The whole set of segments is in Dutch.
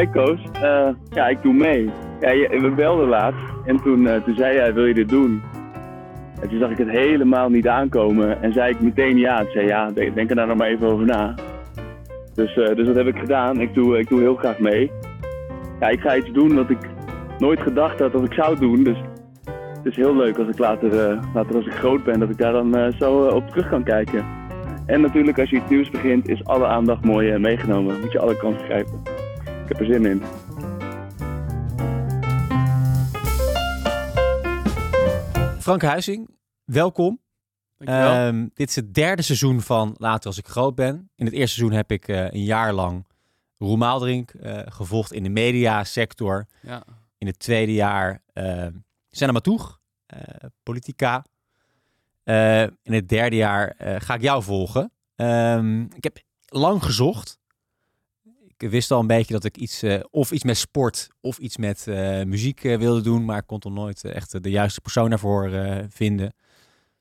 Hey Koos, uh, ja, ik doe mee. Ja, we belden laatst en toen, uh, toen zei jij, wil je dit doen? En toen zag ik het helemaal niet aankomen en zei ik meteen ja. Ik zei ja, denk, er daar nog maar even over na. Dus, uh, dus dat heb ik gedaan. Ik doe, ik doe heel graag mee. Ja, ik ga iets doen wat ik nooit gedacht had dat ik zou doen. Dus het is heel leuk als ik later, later als ik groot ben, dat ik daar dan zo op terug kan kijken. En natuurlijk als je iets nieuws begint, is alle aandacht mooi meegenomen. Moet je alle kansen grijpen. Ik heb er zin in. Frank Huizing, welkom. Um, dit is het derde seizoen van Later als ik groot ben. In het eerste seizoen heb ik uh, een jaar lang Roel Maaldrink uh, gevolgd in de mediasector. Ja. In het tweede jaar uh, Senna Matoeg, politica. in het derde jaar ga ik jou volgen. Um, ik heb lang gezocht. Ik wist al een beetje dat ik iets, of iets met sport of iets met muziek wilde doen, maar ik kon toch nooit echt de juiste persoon daarvoor vinden.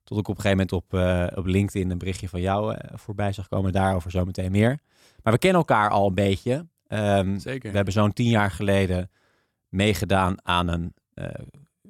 Tot ik op een gegeven moment op, op LinkedIn een berichtje van jou voorbij zag komen. Daarover zometeen meer. Maar we kennen elkaar al een beetje. Um, Zeker. We hebben zo'n tien jaar geleden meegedaan aan een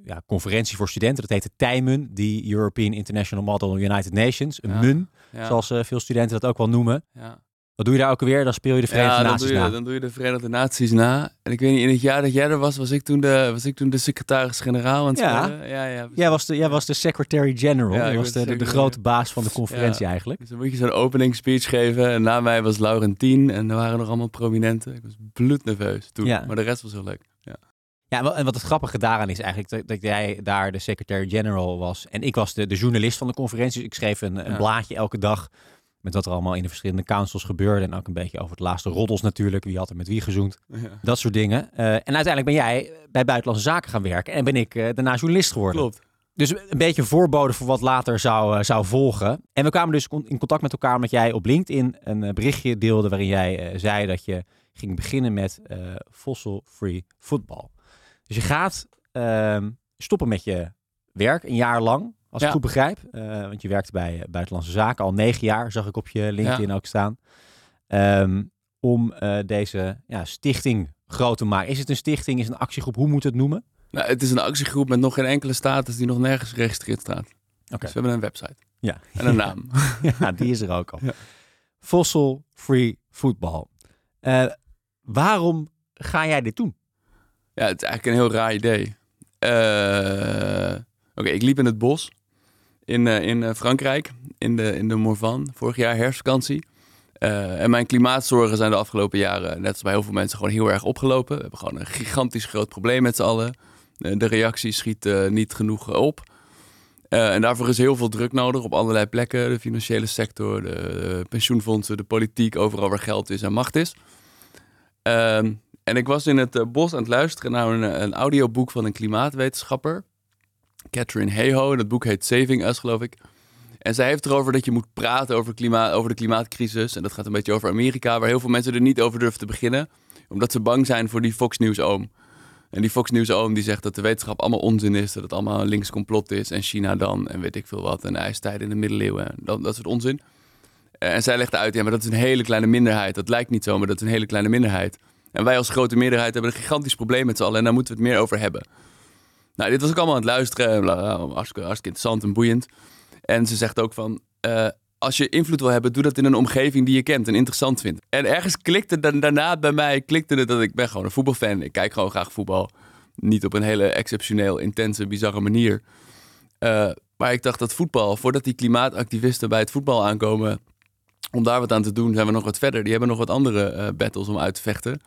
ja, conferentie voor studenten. Dat heette TIMUN, die European International Model United Nations. Een ja, MUN, ja. zoals veel studenten dat ook wel noemen. Ja. Wat doe je daar ook alweer? Dan speel je de Verenigde ja, Naties doe je, na. Dan doe je de Verenigde Naties na. En ik weet niet, in het jaar dat jij er was, was ik toen de, was ik toen de secretaris-generaal aan het ja. Ja, ja, jij, was de, jij was de secretary-general. Jij was de, de, de, grote baas van de conferentie eigenlijk. Dus dan moet je zo'n opening speech geven. En na mij was Laurentien. En er waren nog allemaal prominenten. Ik was bloednerveus toen. Maar de rest was heel leuk. Ja. Ja, en wat het grappige daaraan is eigenlijk dat, dat jij daar de secretary-general was. En ik was de, de journalist van de conferentie. Dus ik schreef een, een blaadje elke dag met wat er allemaal in de verschillende councils gebeurde. En ook een beetje over het laatste roddels natuurlijk. Wie had er met wie gezoend. Dat soort dingen. Uh, en uiteindelijk ben jij bij Buitenlandse Zaken gaan werken. En ben ik uh, daarna journalist geworden. Klopt. Dus een beetje voorbode voor wat later zou, uh, zou volgen. En we kwamen dus in contact met elkaar omdat jij op LinkedIn een berichtje deelde waarin jij zei dat je ging beginnen met fossil-free football. Dus je gaat ehm, stoppen met je werk een jaar lang. Als ik het goed begrijp. Uh, want je werkte bij uh, Buitenlandse Zaken al negen jaar, zag ik op je LinkedIn ook staan. Um, om uh, deze ja, stichting groot te maken. Is het een stichting? Is het een actiegroep? Hoe moet het noemen? Nou, het is een actiegroep met nog geen enkele status die nog nergens geregistreerd staat. Okay. Dus we hebben een website. Ja. En een naam. ja, die is er ook al. Ja. Fossil Free Football. waarom ga jij dit doen? Ja, het is eigenlijk een heel raar idee. Oké, ik liep in het bos in, uh, in uh, Frankrijk, in de, in de Morvan, vorig jaar herfstvakantie. Uh, en mijn klimaatzorgen zijn de afgelopen jaren, net als bij heel veel mensen, gewoon heel erg opgelopen. We hebben gewoon een gigantisch groot probleem met z'n allen. de reactie schiet niet genoeg op. en daarvoor is heel veel druk nodig op allerlei plekken. De financiële sector, de pensioenfondsen, de politiek, overal waar geld is en macht is. Ehm, en ik was in het bos aan het luisteren naar een, een audioboek van een klimaatwetenschapper. Catherine Hayhoe. Dat boek heet Saving Us, geloof ik. En zij heeft erover dat je moet praten over, klimaat, over de klimaatcrisis. En dat gaat een beetje over Amerika, waar heel veel mensen er niet over durven te beginnen. Omdat ze bang zijn voor die Fox News-oom. En die Fox News-oom die zegt dat de wetenschap allemaal onzin is. Dat het allemaal een links complot is. En China dan, en weet ik veel wat. En ijstijd in de middeleeuwen. Dat, dat soort onzin. En zij legt uit, ja, maar dat is een hele kleine minderheid. Dat lijkt niet zo, maar dat is een hele kleine minderheid. En wij als grote meerderheid hebben een gigantisch probleem met z'n allen. En daar moeten we het meer over hebben. Nou, dit was ook allemaal aan het luisteren. Hartstikke, hartstikke interessant en boeiend. En ze zegt ook van... Uh, als je invloed wil hebben, doe dat in een omgeving die je kent en interessant vindt. En ergens klikte dan, daarna bij mij klikte het dat ik ben gewoon een voetbalfan. Ik kijk gewoon graag voetbal. Niet op een hele exceptioneel, intense, bizarre manier. Uh, maar ik dacht dat voetbal, voordat die klimaatactivisten bij het voetbal aankomen... om daar wat aan te doen, zijn we nog wat verder. Die hebben nog wat andere uh, battles om uit te vechten.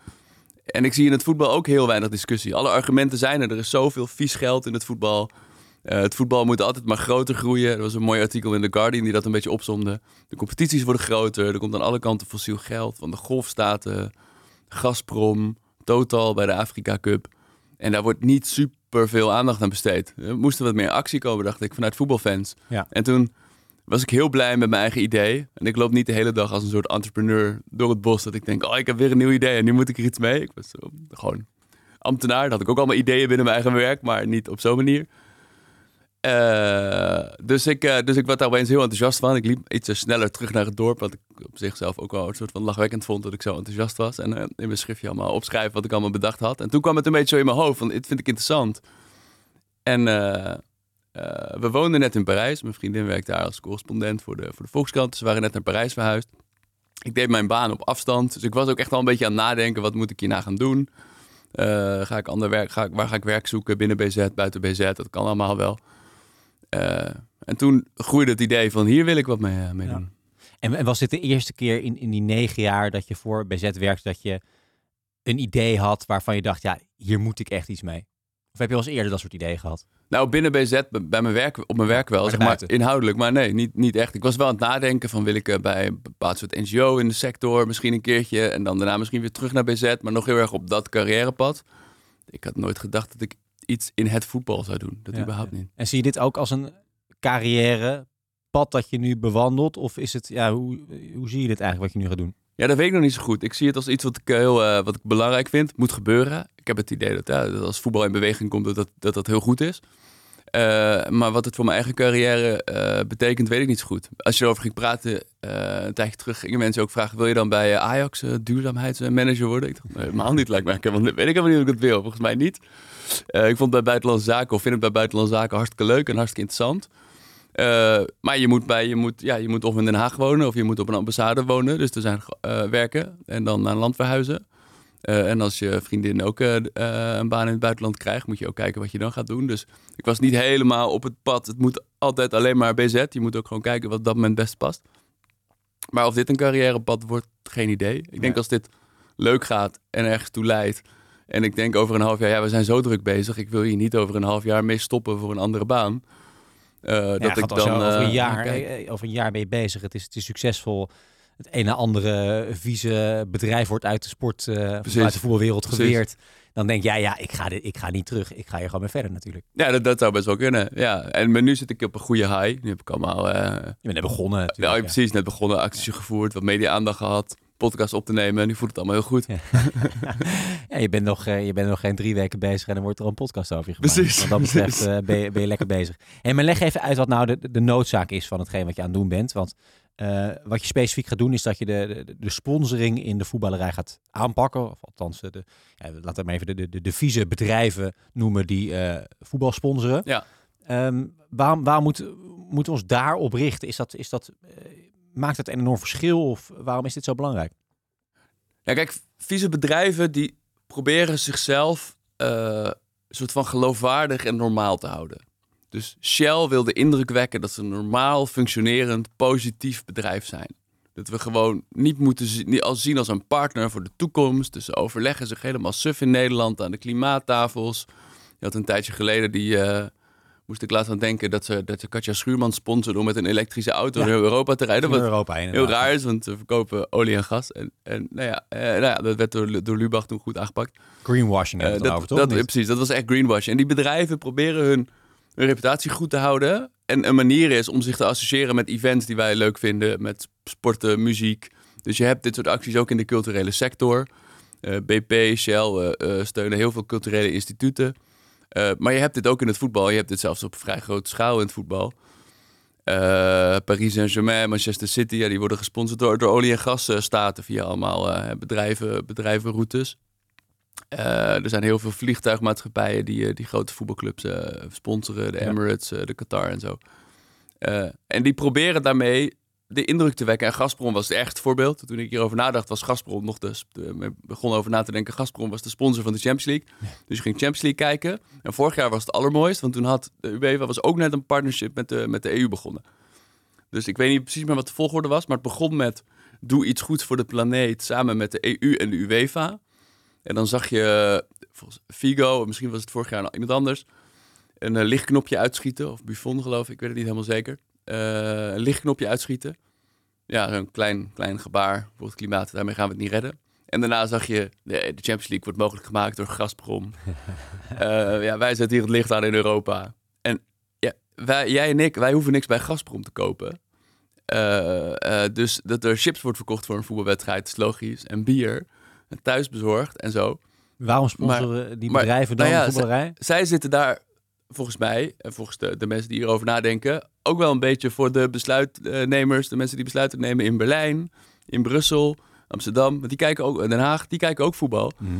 En ik zie in het voetbal ook heel weinig discussie. Alle argumenten zijn er. Er is zoveel vies geld in het voetbal. Uh, het voetbal moet altijd maar groter groeien. Er was een mooi artikel in The Guardian die dat een beetje opzomde. De competities worden groter. Er komt aan alle kanten fossiel geld. Van de golfstaten, Gazprom, Total bij de Afrika Cup. En daar wordt niet super veel aandacht aan besteed. Er moest wat meer actie komen, dacht ik, vanuit voetbalfans. Ja. En toen was ik heel blij met mijn eigen idee. En ik loop niet de hele dag als een soort entrepreneur door het bos. Dat ik denk, oh, ik heb weer een nieuw idee en nu moet ik er iets mee. Ik was gewoon ambtenaar. Dat had ik ook allemaal ideeën binnen mijn eigen werk, maar niet op zo'n manier. Uh, dus, ik, uh, dus ik werd daar opeens heel enthousiast van. Ik liep iets sneller terug naar het dorp, wat ik op zichzelf ook wel een soort van lachwekkend vond dat ik zo enthousiast was. En uh, in mijn schriftje allemaal opschrijven wat ik allemaal bedacht had. En toen kwam het een beetje zo in mijn hoofd van, dit vind ik interessant. En we woonden net in Parijs. Mijn vriendin werkt daar als correspondent voor de, voor de Volkskrant. We waren net naar Parijs verhuisd. Ik deed mijn baan op afstand. Dus ik was ook echt al een beetje aan het nadenken, wat moet ik hierna gaan doen? ga ik ander werk, ga ik, waar ga ik werk zoeken binnen BZ, buiten BZ? Dat kan allemaal wel. Uh, en toen groeide het idee van hier wil ik wat mee, uh, mee doen. En, en, was dit de eerste keer in, in die negen jaar dat je voor BZ werkte dat je een idee had waarvan je dacht, ja, hier moet ik echt iets mee? Of heb je al eens eerder dat soort ideeën gehad? Nou, binnen BZ, bij mijn werk, op mijn werk wel, maar zeg maar, inhoudelijk. Maar nee, niet, niet echt. Ik was wel aan het nadenken van, wil ik uh, bij een bepaald soort NGO in de sector misschien een keertje... en dan daarna misschien weer terug naar BZ, maar nog heel erg op dat carrièrepad. Ik had nooit gedacht dat ik iets in het voetbal zou doen. Dat überhaupt niet. En zie je dit ook als een carrière pad dat je nu bewandelt? Of is het, ja, hoe, hoe zie je dit eigenlijk wat je nu gaat doen? Ja, dat weet ik nog niet zo goed. Ik zie het als iets wat ik heel uh, wat ik belangrijk vind. Moet gebeuren. Ik heb het idee dat, ja, dat als voetbal in beweging komt, dat dat, dat, heel goed is. Uh, maar wat het voor mijn eigen carrière uh, betekent, weet ik niet zo goed. Als je erover ging praten, een tijdje terug gingen mensen ook vragen... wil je dan bij Ajax duurzaamheidsmanager worden? Ik dacht, helemaal niet lijkt mij. Want weet ik helemaal niet of ik het wil. Volgens mij niet. Ik vond bij Buitenlandse Zaken, of vind het bij Buitenlandse Zaken hartstikke leuk en hartstikke interessant. Uh, maar je moet, bij, je, moet, ja, je moet of in Den Haag wonen of je moet op een ambassade wonen. Dus er zijn uh, werken en dan naar een land verhuizen. en als je vriendin ook een baan in het buitenland krijgt, moet je ook kijken wat je dan gaat doen. Dus ik was niet helemaal op het pad. Het moet altijd alleen maar BZ. Je moet ook gewoon kijken wat op dat moment best past. Maar of dit een carrièrepad wordt, geen idee. Ik denk als dit leuk gaat en ergens toe leidt en ik denk over een half jaar, ja, we zijn zo druk bezig. Ik wil hier niet over een half jaar mee stoppen voor een andere baan. Uh, ja, dat ik dan over een, jaar, uh, over een jaar ben je bezig. Het is, het is succesvol. Het ene andere vieze bedrijf wordt uit de sport, uh, uit de voetbalwereld geweerd. Dan denk jij, ja, ik ga, dit, ik ga niet terug. Ik ga hier gewoon mee verder natuurlijk. Ja, dat, dat zou best wel kunnen. Ja. En maar nu zit ik op een goede high. Nu heb ik allemaal... je bent net begonnen. Ja, precies. Net begonnen, acties gevoerd, wat media-aandacht gehad podcast op te nemen. Nu voelt het allemaal heel goed. Ja. ja, je, bent nog, uh, je bent nog geen drie weken bezig en dan wordt er een podcast over je gemaakt. Precies. Wat dat betreft uh, ben, je, ben, je, lekker bezig. En maar leg even uit wat nou de, de noodzaak is van hetgeen wat je aan het doen bent. Want uh, wat je specifiek gaat doen is dat je de, de, de, sponsoring in de voetballerij gaat aanpakken. Of althans, de, ja, laten we even de, de, de vieze bedrijven noemen die voetbal sponsoren. Ja. Um, waarom, waarom moet, moeten we ons daarop richten? Is dat, is dat maakt het een enorm verschil of waarom is dit zo belangrijk? Ja, kijk, vieze bedrijven die proberen zichzelf uh, een soort van geloofwaardig en normaal te houden. Dus Shell wil de indruk wekken dat ze een normaal functionerend, positief bedrijf zijn. Dat we gewoon niet moeten zien, als een partner voor de toekomst. Dus ze overleggen zich helemaal suf in Nederland aan de klimaattafels. Je had een tijdje geleden die, uh, moest ik laatst aan denken dat ze, dat ze Katja Schuurman sponsorde om met een elektrische auto ja. naar Europa te rijden. Wat Europa heel raar is, want ze verkopen olie en gas. En, en nou, ja, eh, nou ja, dat werd door, door Lubach toen goed aangepakt. Greenwashing uh, dat, over, toch? Dat, precies, dat was echt greenwashing. En die bedrijven proberen hun, hun reputatie goed te houden. En een manier is om zich te associëren met events die wij leuk vinden, met sporten, muziek. Dus je hebt dit soort acties ook in de culturele sector. Uh, BP, Shell uh, steunen heel veel culturele instituten. Uh, maar je hebt dit ook in het voetbal. Je hebt dit zelfs op vrij grote schaal in het voetbal. Uh, Paris Saint-Germain, Manchester City, ja, die worden gesponsord door, door olie- en gasstaten via allemaal uh, bedrijven, bedrijvenroutes. er zijn heel veel vliegtuigmaatschappijen die, die grote voetbalclubs sponsoren. De Emirates, de Qatar en zo. en die proberen daarmee de indruk te wekken. En Gazprom was het echt voorbeeld. Toen ik hierover nadacht, was Gazprom nog de, de begon over na te denken. Gazprom was de sponsor van de Champions League. Dus je ging Champions League kijken. En vorig jaar was het allermooist, want toen had de UEFA was ook net een partnership met de, met de EU begonnen. Dus ik weet niet precies meer wat de volgorde was, maar het begon met doe iets goeds voor de planeet samen met de EU en de UEFA. En dan zag je volgens Figo, misschien was het vorig jaar nog iemand anders, een uh, lichtknopje uitschieten. Of Buffon geloof ik, ik weet het niet helemaal zeker. Uh, een lichtknopje uitschieten. Ja, een klein, klein gebaar voor het klimaat. Daarmee gaan we het niet redden. En daarna zag je, de, de Champions League wordt mogelijk gemaakt door Gazprom. uh, ja, wij zetten hier het licht aan in Europa. En ja, wij, jij en ik, wij hoeven niks bij Gazprom te kopen. Uh, dus dat er chips wordt verkocht voor een voetbalwedstrijd is logisch. En bier, en thuis bezorgd en zo. Waarom sponsoren die bedrijven maar, dan nou ja, voetballerij? Zij, zij zitten daar volgens mij, en volgens de, de mensen die hierover nadenken, ook wel een beetje voor de besluitnemers, de mensen die besluiten nemen in Berlijn, in Brussel, Amsterdam, want die kijken ook, Den Haag, die kijken ook voetbal. Mhm.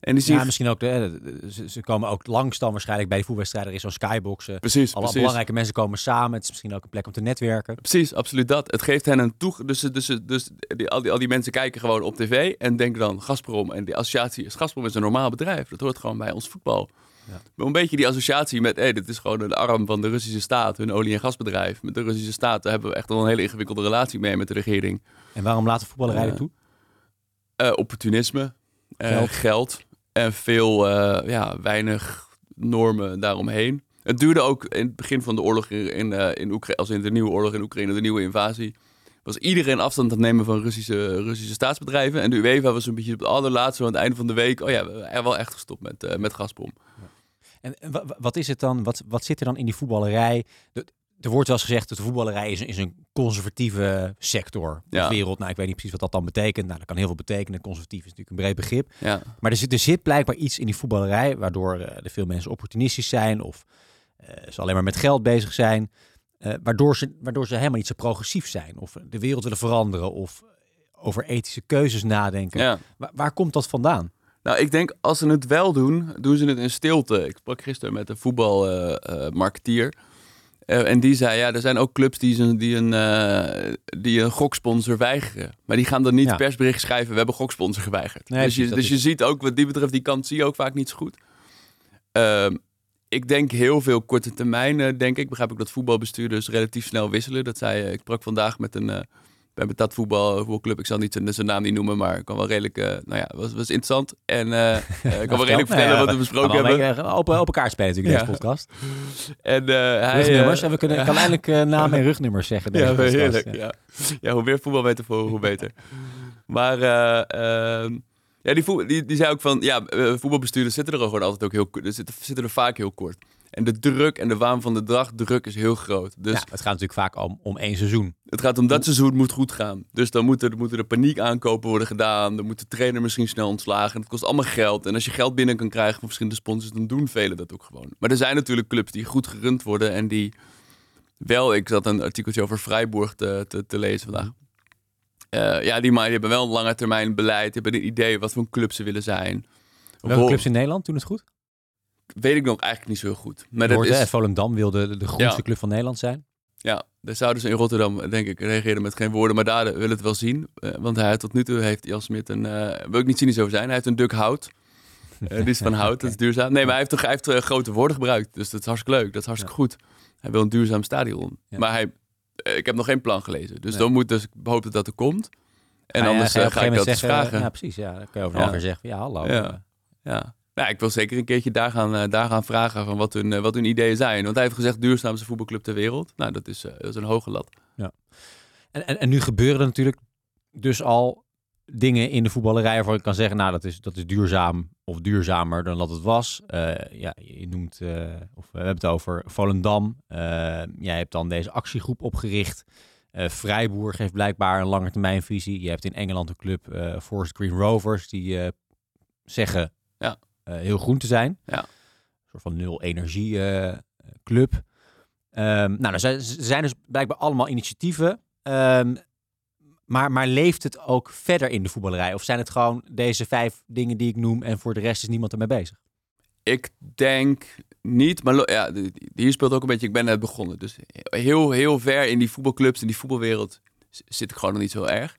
En die zien, Ja, misschien ook, de, ze, ze komen ook langs dan waarschijnlijk bij de voetbalwedstrijden. Er is zo'n skyboxen. precies, Alle precies. belangrijke mensen komen samen. Het is misschien ook een plek om te netwerken. Precies, absoluut dat. Het geeft hen een toe... Dus, dus, dus die, al, die, al die mensen kijken gewoon op tv en denken dan Gazprom. En die associatie is Gazprom is een normaal bedrijf. Dat hoort gewoon bij ons voetbal. Ja. Maar Een beetje die associatie met, hé, dit is gewoon een arm van de Russische staat, hun olie- en gasbedrijf. Met de Russische staat daar hebben we echt wel een hele ingewikkelde relatie mee met de regering. En waarom laten voetballerij Ja. er toe? Eh, opportunisme, eh, Geld. geld. en veel, eh, ja, weinig normen daaromheen. Het duurde ook in het begin van de oorlog in, in, eh, in Oekraïne, als in de nieuwe oorlog in Oekraïne, de nieuwe invasie, was iedereen afstand aan het nemen van Russische, Russische staatsbedrijven. En de UEFA was een beetje op het allerlaatste, aan het einde van de week, oh ja, we hebben wel echt gestopt met, eh, met Gazprom. En wa- wa- wat is het dan? Wat, wat zit er dan in die voetballerij? De- Er wordt wel eens gezegd dat de voetballerij is, een- is een conservatieve sector. De Ja. wereld, nou ik weet niet precies wat dat dan betekent. Nou, dat kan heel veel betekenen. Conservatief is natuurlijk een breed begrip. Ja, Maar er zit, er zit blijkbaar iets in die voetballerij waardoor eh, er veel mensen opportunistisch zijn of eh, ze alleen maar met geld bezig zijn. eh, waardoor, ze, waardoor ze helemaal niet zo progressief zijn of de wereld willen veranderen of over ethische keuzes nadenken. ja. Waar, waar komt dat vandaan? Nou, ik denk als ze het wel doen, doen ze het in stilte. Ik sprak gisteren met een voetbalmarketeer. Eh, en die zei, ja, er zijn ook clubs die, zijn, die, een, eh, die een goksponsor weigeren. Maar die gaan dan niet Ja. persbericht schrijven, we hebben goksponsor geweigerd. Nee, dus je, dus je ziet ook, wat die betreft, die kant zie je ook vaak niet zo goed. Ehm, ik denk heel veel korte termijn, eh, denk ik. Begrijp ik dat voetbalbestuurders relatief snel wisselen. Dat zei, eh, ik sprak vandaag met een... eh bij dat voetbal, voetbalclub, ik zal niet zijn, zijn naam niet noemen, maar ik kan wel redelijk, eh, nou ja, was, was interessant. En eh, eh, ik kan wel redelijk vertellen wat we besproken hebben. Open, open kaart spelen natuurlijk Ja. deze podcast. En eh, hij... Rugnummers. eh, en we kunnen, kan eindelijk eh, naam en rugnummers zeggen. Deze ja, podcast. heerlijk. Ja. Ja. hoe meer voetbalmetaforen, hoe beter. Maar eh, ehm, ja, die, voet- die, die zei ook van, ja, eh, voetbalbestuurders zitten er gewoon altijd ook heel kort. Zitten, zitten er vaak heel kort. En de druk en de waan van de dag, druk is heel groot. Dus Ja, het gaat natuurlijk vaak om, om één seizoen. het gaat om dat seizoen, het moet goed gaan. Dus dan moeten, er moeten er paniek aankopen worden gedaan. Dan moet de trainer misschien snel ontslagen. Het kost allemaal geld. En als je geld binnen kan krijgen van verschillende sponsors, dan doen velen dat ook gewoon. Maar er zijn natuurlijk clubs die goed gerund worden en die wel... Ik zat een artikeltje over Freiburg te, te, te lezen vandaag. Eh, ja, die, maar die hebben wel een lange termijn beleid. Die hebben een idee wat voor een club ze willen zijn. Welke clubs in Nederland doen het goed? Weet ik nog eigenlijk niet zo heel goed. Maar dat is, Volendam wilde de, de grootste Ja. club van Nederland zijn. Ja, daar zouden ze in Rotterdam, denk ik, reageren met geen woorden, maar daar willen het wel zien. Eh, want hij tot nu toe heeft Jan Smit een, eh, wil ik niet cynisch over zijn, hij heeft een duk hout. Eh die is van hout, dat is duurzaam. Nee, maar hij heeft, toch- hij heeft eh, grote woorden gebruikt, dus dat is hartstikke leuk, dat is hartstikke goed. Hij wil een duurzaam stadion. Ja. Maar hij, eh, ik heb nog geen plan gelezen, dus Nee. dan moet dus, ik hoop dat dat er komt. En je- anders ga eh, ik dat eens moment vragen. Ja, precies. Ja, dan kun je over Ja. zeggen. Ja, hallo. Ja. Eh, Ja. Ja, ik wil zeker een keertje daar gaan, eh, daar gaan vragen van wat hun, eh, wat hun ideeën zijn. Want hij heeft gezegd duurzaamste voetbalclub ter wereld. Nou, dat is, eh, dat is een hoge lat. En, en, en nu gebeuren er natuurlijk dus al dingen in de voetballerij waarvan ik kan zeggen, nou, dat is, dat is duurzaam of duurzamer dan dat het was. Ja, je noemt, of we hebben het over Volendam. Jij hebt dan deze actiegroep opgericht. Freiburg heeft blijkbaar een langetermijnvisie. Je hebt in Engeland een club, Forest Green Rovers, die zeggen Ja. Eh, heel groen te zijn. Ja. Een soort van nul energie eh, club. Ehm, nou, er zijn, er zijn dus blijkbaar allemaal initiatieven. Ehm, maar, maar leeft het ook verder in de voetballerij? Of zijn het gewoon deze vijf dingen die ik noem en voor de rest is niemand ermee bezig? Ik denk niet, maar ja, hier speelt ook een beetje, ik ben net begonnen. Dus heel, heel ver in die voetbalclubs, in die voetbalwereld zit ik gewoon nog niet zo erg.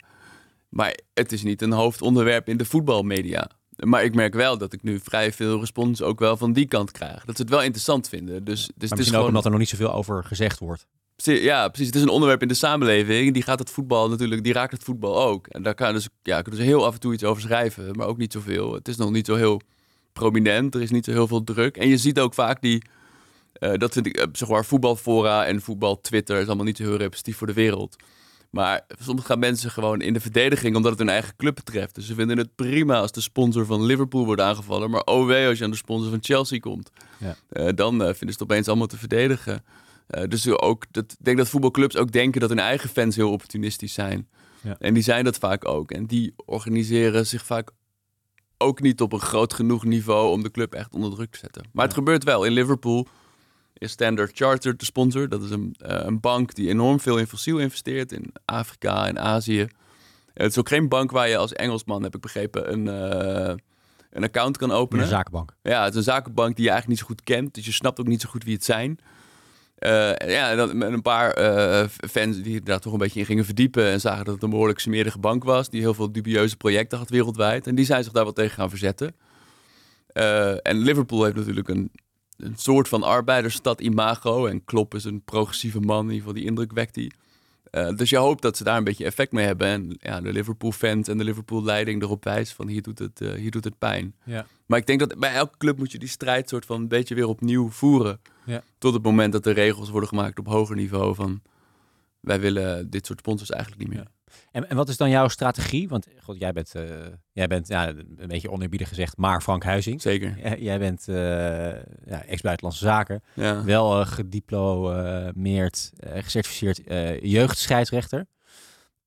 Maar het is niet een hoofdonderwerp in de voetbalmedia. Maar ik merk wel dat ik nu vrij veel respons ook wel van die kant krijg. Dat ze het wel interessant vinden. Dus, dus maar het is misschien ook gewoon... omdat er nog niet zoveel over gezegd wordt. Ja, precies. Het is een onderwerp in de samenleving. Die gaat het voetbal natuurlijk, die raakt het voetbal ook. En daar kan dus, ja, kan dus heel af en toe iets over schrijven, maar ook niet zoveel. Het is nog niet zo heel prominent. Er is niet zo heel veel druk. En je ziet ook vaak die, eh, dat vind ik, eh, zeg maar, voetbalfora en voetbal Twitter is allemaal niet zo heel representatief voor de wereld. Maar soms gaan mensen gewoon in de verdediging omdat het hun eigen club betreft. Dus ze vinden het prima als de sponsor van Liverpool wordt aangevallen. Maar oh wee als je aan de sponsor van Chelsea komt. Ja. Eh, dan eh, vinden ze het opeens allemaal te verdedigen. Eh, dus ook, dat, ik denk dat voetbalclubs ook denken dat hun eigen fans heel opportunistisch zijn. Ja. En die zijn dat vaak ook. En die organiseren zich vaak ook niet op een groot genoeg niveau om de club echt onder druk te zetten. Maar het gebeurt wel. In Liverpool is Standard Chartered de sponsor. Dat is een, een bank die enorm veel in fossiel investeert in Afrika en Azië. Het is ook geen bank waar je als Engelsman, heb ik begrepen, een, een account kan openen. Een zakenbank. Ja, het is een zakenbank die je eigenlijk niet zo goed kent. Dus je snapt ook niet zo goed wie het zijn. Uh, ja, dan met een paar fans die daar toch een beetje in gingen verdiepen en zagen dat het een behoorlijk smerige bank was, die heel veel dubieuze projecten had wereldwijd. En die zijn zich daar wel tegen gaan verzetten. Uh, en Liverpool heeft natuurlijk een, een soort van arbeidersstad imago. En Klopp is een progressieve man, in ieder geval die indruk wekt hij. dus je hoopt dat ze daar een beetje effect mee hebben. En ja, de Liverpool-fans en de Liverpool-leiding erop wijst van hier doet het, hier doet het pijn. Ja. Maar ik denk dat bij elke club moet je die strijd soort van een beetje weer opnieuw voeren. Ja. Tot het moment dat de regels worden gemaakt op hoger niveau van wij willen dit soort sponsors eigenlijk niet meer. En, en wat is dan jouw strategie? Want god, jij bent, uh, jij bent ja, een beetje oneerbiedig gezegd, maar Frank Huizing. Zeker. jij bent uh, ja, ex-buitenlandse zaken. Ja. Wel uh, gediplomeerd, gecertificeerd jeugdscheidsrechter.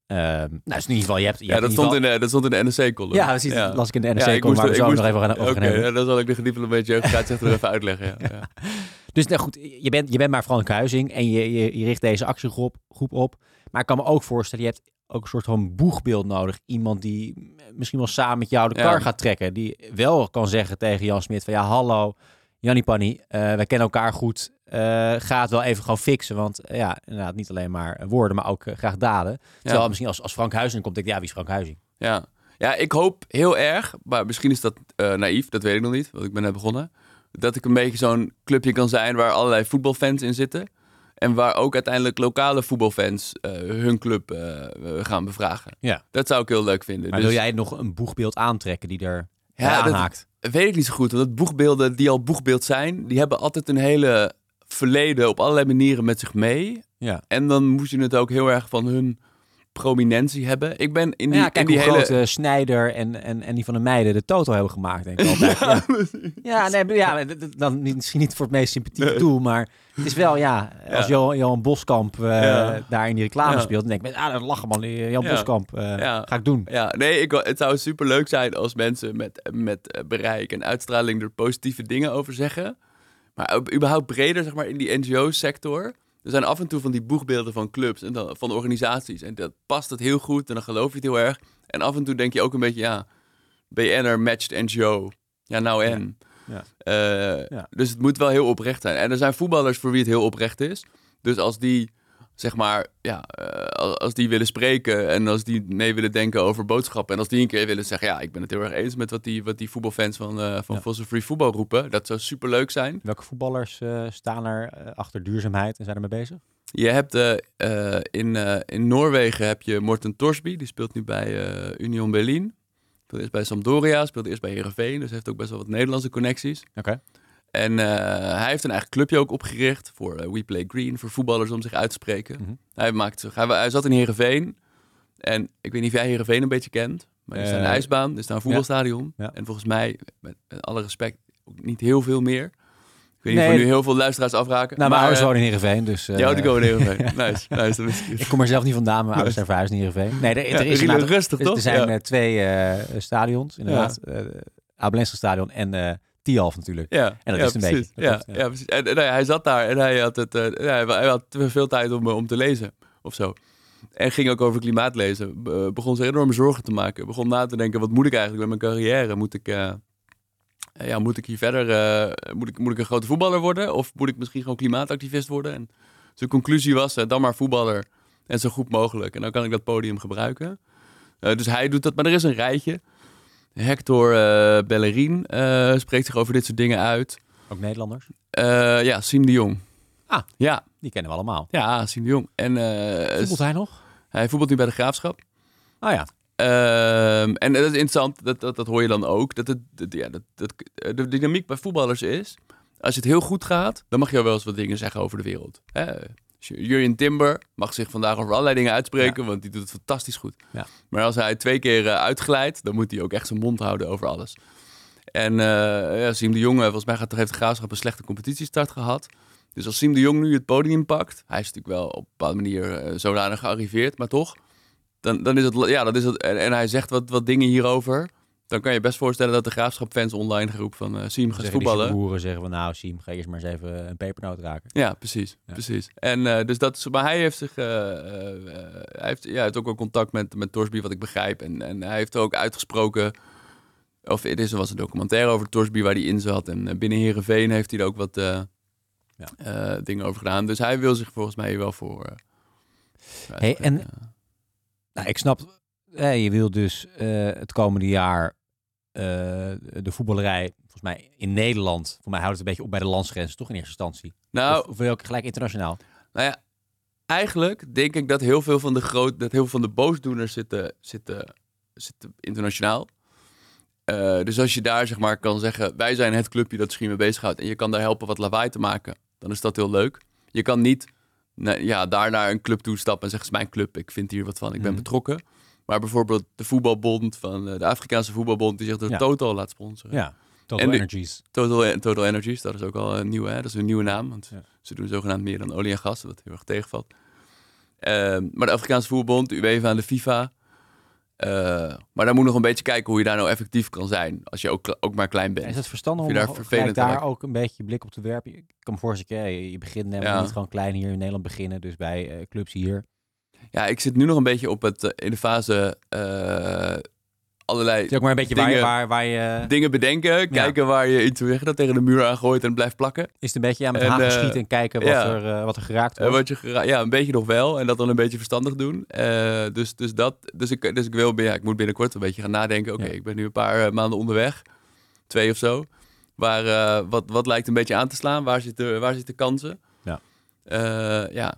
Uh, nou, is in ieder geval, je hebt... Je ja, hebt dat, in stond geval... in de, dat stond in de NRC-column. Ja, precies. Ja. las ik in de NRC-column, maar we zo nog even over Oké, okay, ja, dan zal ik de gediplomeerde jeugdscheidsrechter even uitleggen. Ja. ja. Dus nou goed, je bent, je bent maar Frank Huizing en je, je, je richt deze actiegroep groep op. Maar ik kan me ook voorstellen, je hebt ook een soort van boegbeeld nodig. Iemand die misschien wel samen met jou de kar gaat trekken. Die wel kan zeggen tegen Jan Smit van ja, hallo, Jannie Panny, uh, wij kennen elkaar goed. Uh, ga het wel even gewoon fixen. Want uh, ja, inderdaad, niet alleen maar woorden, maar ook graag daden. Terwijl ja. misschien als, als Frank Huizing komt, denk ik, ja, wie is Frank Huizing? Ja. ja, ik hoop heel erg, maar misschien is dat naïef, dat weet ik nog niet, want ik ben net begonnen. Dat ik een beetje zo'n clubje kan zijn waar allerlei voetbalfans in zitten. En waar ook uiteindelijk lokale voetbalfans uh, hun club uh, gaan bevragen. Ja. Dat zou ik heel leuk vinden. Maar dus... wil jij nog een boegbeeld aantrekken die er ja, aanhaakt? Dat weet ik niet zo goed. Want boegbeelden die al boegbeeld zijn, die hebben altijd een hele verleden op allerlei manieren met zich mee. Ja. En dan moet je het ook heel erg van hun prominentie hebben. Ik ben in die, ja, kijk in die hele... groot Snijder en, en, en die van de meiden de toto hebben gemaakt, denk ik altijd. Ja, ja. ja, nee, ja dan misschien niet voor het meest sympathieke nee. doel, maar het is wel, ja, als ja. Johan Boskamp uh, ja. daar in die reclame speelt, dan denk ik, ah, dat lachen man, Jan Boskamp, uh, ga ik doen. Ja, nee, ik, het zou super leuk zijn als mensen met, met bereik en uitstraling er positieve dingen over zeggen. Maar überhaupt breder, zeg maar, in die NGO-sector er zijn af en toe van die boegbeelden van clubs en dan, van organisaties. En dat past het heel goed en dan geloof je het heel erg. En af en toe denk je ook een beetje, ja, BN'er matched NGO. Ja, nou en. Ja. Uh, ja. Dus het moet wel heel oprecht zijn. En er zijn voetballers voor wie het heel oprecht is. Dus als die, zeg maar, ja, uh, als die willen spreken en als die mee willen denken over boodschappen. En als die een keer willen zeggen, ja, ik ben het heel erg eens met wat die, wat die voetbalfans van, uh, van ja. Fossil Free Voetbal roepen. Dat zou super leuk zijn. Welke voetballers uh, staan er achter duurzaamheid en zijn ermee bezig? Je hebt in, in Noorwegen heb je Morten Torsby, die speelt nu bij Union Berlin. Speelde eerst bij Sampdoria, speelde eerst bij Heerenveen, dus heeft ook best wel wat Nederlandse connecties. Oké. Okay. En uh, hij heeft een eigen clubje ook opgericht voor uh, We Play Green, voor voetballers om zich uit te spreken. Mm -hmm. hij, maakt zich, hij, hij, zat in Heerenveen. En ik weet niet of jij Heerenveen een beetje kent. Maar er is uh, een ijsbaan, er is daar een voetbalstadion. Ja. Ja. En volgens mij, met alle respect, ook niet heel veel meer. Ik weet niet of we nu heel veel luisteraars afraken. Nou, maar mijn ouders wonen in Heerenveen, dus... Ja, die komen in Heerenveen. nice, nice. Dat is ik kom er zelf niet vandaan, mijn ouders zijn verhuisd in Heerenveen. Nee, er, ja, er is er rustig, toch? Er zijn ja. twee uh, stadions, inderdaad. Uh, Abelense stadion en uh, Tialf natuurlijk. Ja, en dat ja, is een precies. beetje. Ja, ja. precies. En, en, hij zat daar en hij had, het, uh, hij had te veel tijd om, om te lezen of zo. En ging ook over klimaat lezen. Be begon zich enorme zorgen te maken. Begon na te denken, wat moet ik eigenlijk met mijn carrière? Moet ik, uh, ja, moet ik hier verder, uh, moet, ik, moet ik een grote voetballer worden? Of moet ik misschien gewoon klimaatactivist worden? En zijn conclusie was, dan maar voetballer en zo goed mogelijk. En dan kan ik dat podium gebruiken. dus hij doet dat, maar er is een rijtje. Hector uh, Bellerin uh, spreekt zich over dit soort dingen uit. Ook Nederlanders? Uh, ja, Siem de Jong. Ah, ja. die kennen we allemaal. Ja, Siem de Jong. En, voetbalt hij nog? Hij voetbalt nu bij de Graafschap. Ah ja. Ehm, en dat is interessant, dat, dat, dat hoor je dan ook. Dat, het, dat, ja, dat, dat de dynamiek bij voetballers is... als het heel goed gaat, dan mag je wel eens wat dingen zeggen over de wereld. Hè? Jurjen Timber mag zich vandaag over allerlei dingen uitspreken, ja. want die doet het fantastisch goed. Ja. Maar als hij twee keer uh, uitglijdt, dan moet hij ook echt zijn mond houden over alles. En uh, ja, Siem de Jong, volgens mij gaat, heeft de Graafschap een slechte competitiestart gehad. Dus als Siem de Jong nu het podium pakt, hij is natuurlijk wel op een bepaalde manier uh, zodanig gearriveerd, maar toch, dan, dan is het, ja, dat is het, en, en hij zegt wat, wat dingen hierover. Dan kan je best voorstellen dat de Graafschap-fans online geroepen van uh, Siem gaat voetballen. De boeren zeggen van nou Siem, ga eerst maar eens even een pepernoot raken. Ja, precies. precies. En uh, dus dat is, maar hij heeft zich, uh, hij heeft, ja, heeft ook wel contact met, met Torsby, wat ik begrijp. En, en hij heeft ook uitgesproken, of er is, er was een documentaire over Torsby waar hij in zat. En binnen Herenveen heeft hij er ook wat ja. dingen over gedaan. Dus hij wil zich volgens mij wel voor... hey, en nou, ik snap je wil dus uh, het komende jaar uh, de voetballerij, volgens mij in Nederland, voor mij houdt het een beetje op bij de landsgrens, toch in eerste instantie? Nou, of, of wil je ook gelijk internationaal? Nou ja, eigenlijk denk ik dat heel veel van de groot, dat heel veel van de boosdoeners zitten, zitten, zitten internationaal. Uh, dus als je daar zeg maar kan zeggen, wij zijn het clubje dat zich mee bezighoudt en je kan daar helpen wat lawaai te maken, dan is dat heel leuk. Je kan niet nee, ja, daar naar een club toe stappen en zeggen, het is mijn club, ik vind hier wat van, ik ben mm. betrokken. Maar bijvoorbeeld de voetbalbond van eh, de Afrikaanse voetbalbond, die zich door Total laat sponsoren. Ja, Total Energies. Total, Total Energies, dat is ook al een nieuwe, hè? dat is een nieuwe naam. Want ze doen zogenaamd meer dan olie en gas, wat heel erg tegenvalt. Ehm, maar de Afrikaanse voetbalbond, de UEFA en de FIFA. Uh, maar daar moet nog een beetje kijken hoe je daar nou effectief kan zijn. Als je ook, ook maar klein bent. Is het verstandig om daar, vervelend daar ook een beetje blik op te werpen? Ik kan me voorstellen, je, je begint ja. niet gewoon klein hier in Nederland beginnen. Dus bij uh, clubs hier. Ja, ik zit nu nog een beetje op het, eh, in de fase uh, allerlei ook maar een beetje dingen, waar, waar, je... dingen bedenken. Kijken waar je iets dat tegen de muur aangooit en blijft plakken. Is het een beetje aan met hagen schieten en kijken wat, er, wat er geraakt wordt? wat je gera ja, een beetje nog wel. En dat dan een beetje verstandig doen. dus, dus, dat, dus, ik, dus ik wil, ja, ik moet binnenkort een beetje gaan nadenken. Oké, ik ben nu een paar maanden onderweg. Twee of zo. Waar, wat, wat lijkt een beetje aan te slaan? Waar zitten, waar zitten kansen? Ja. ja,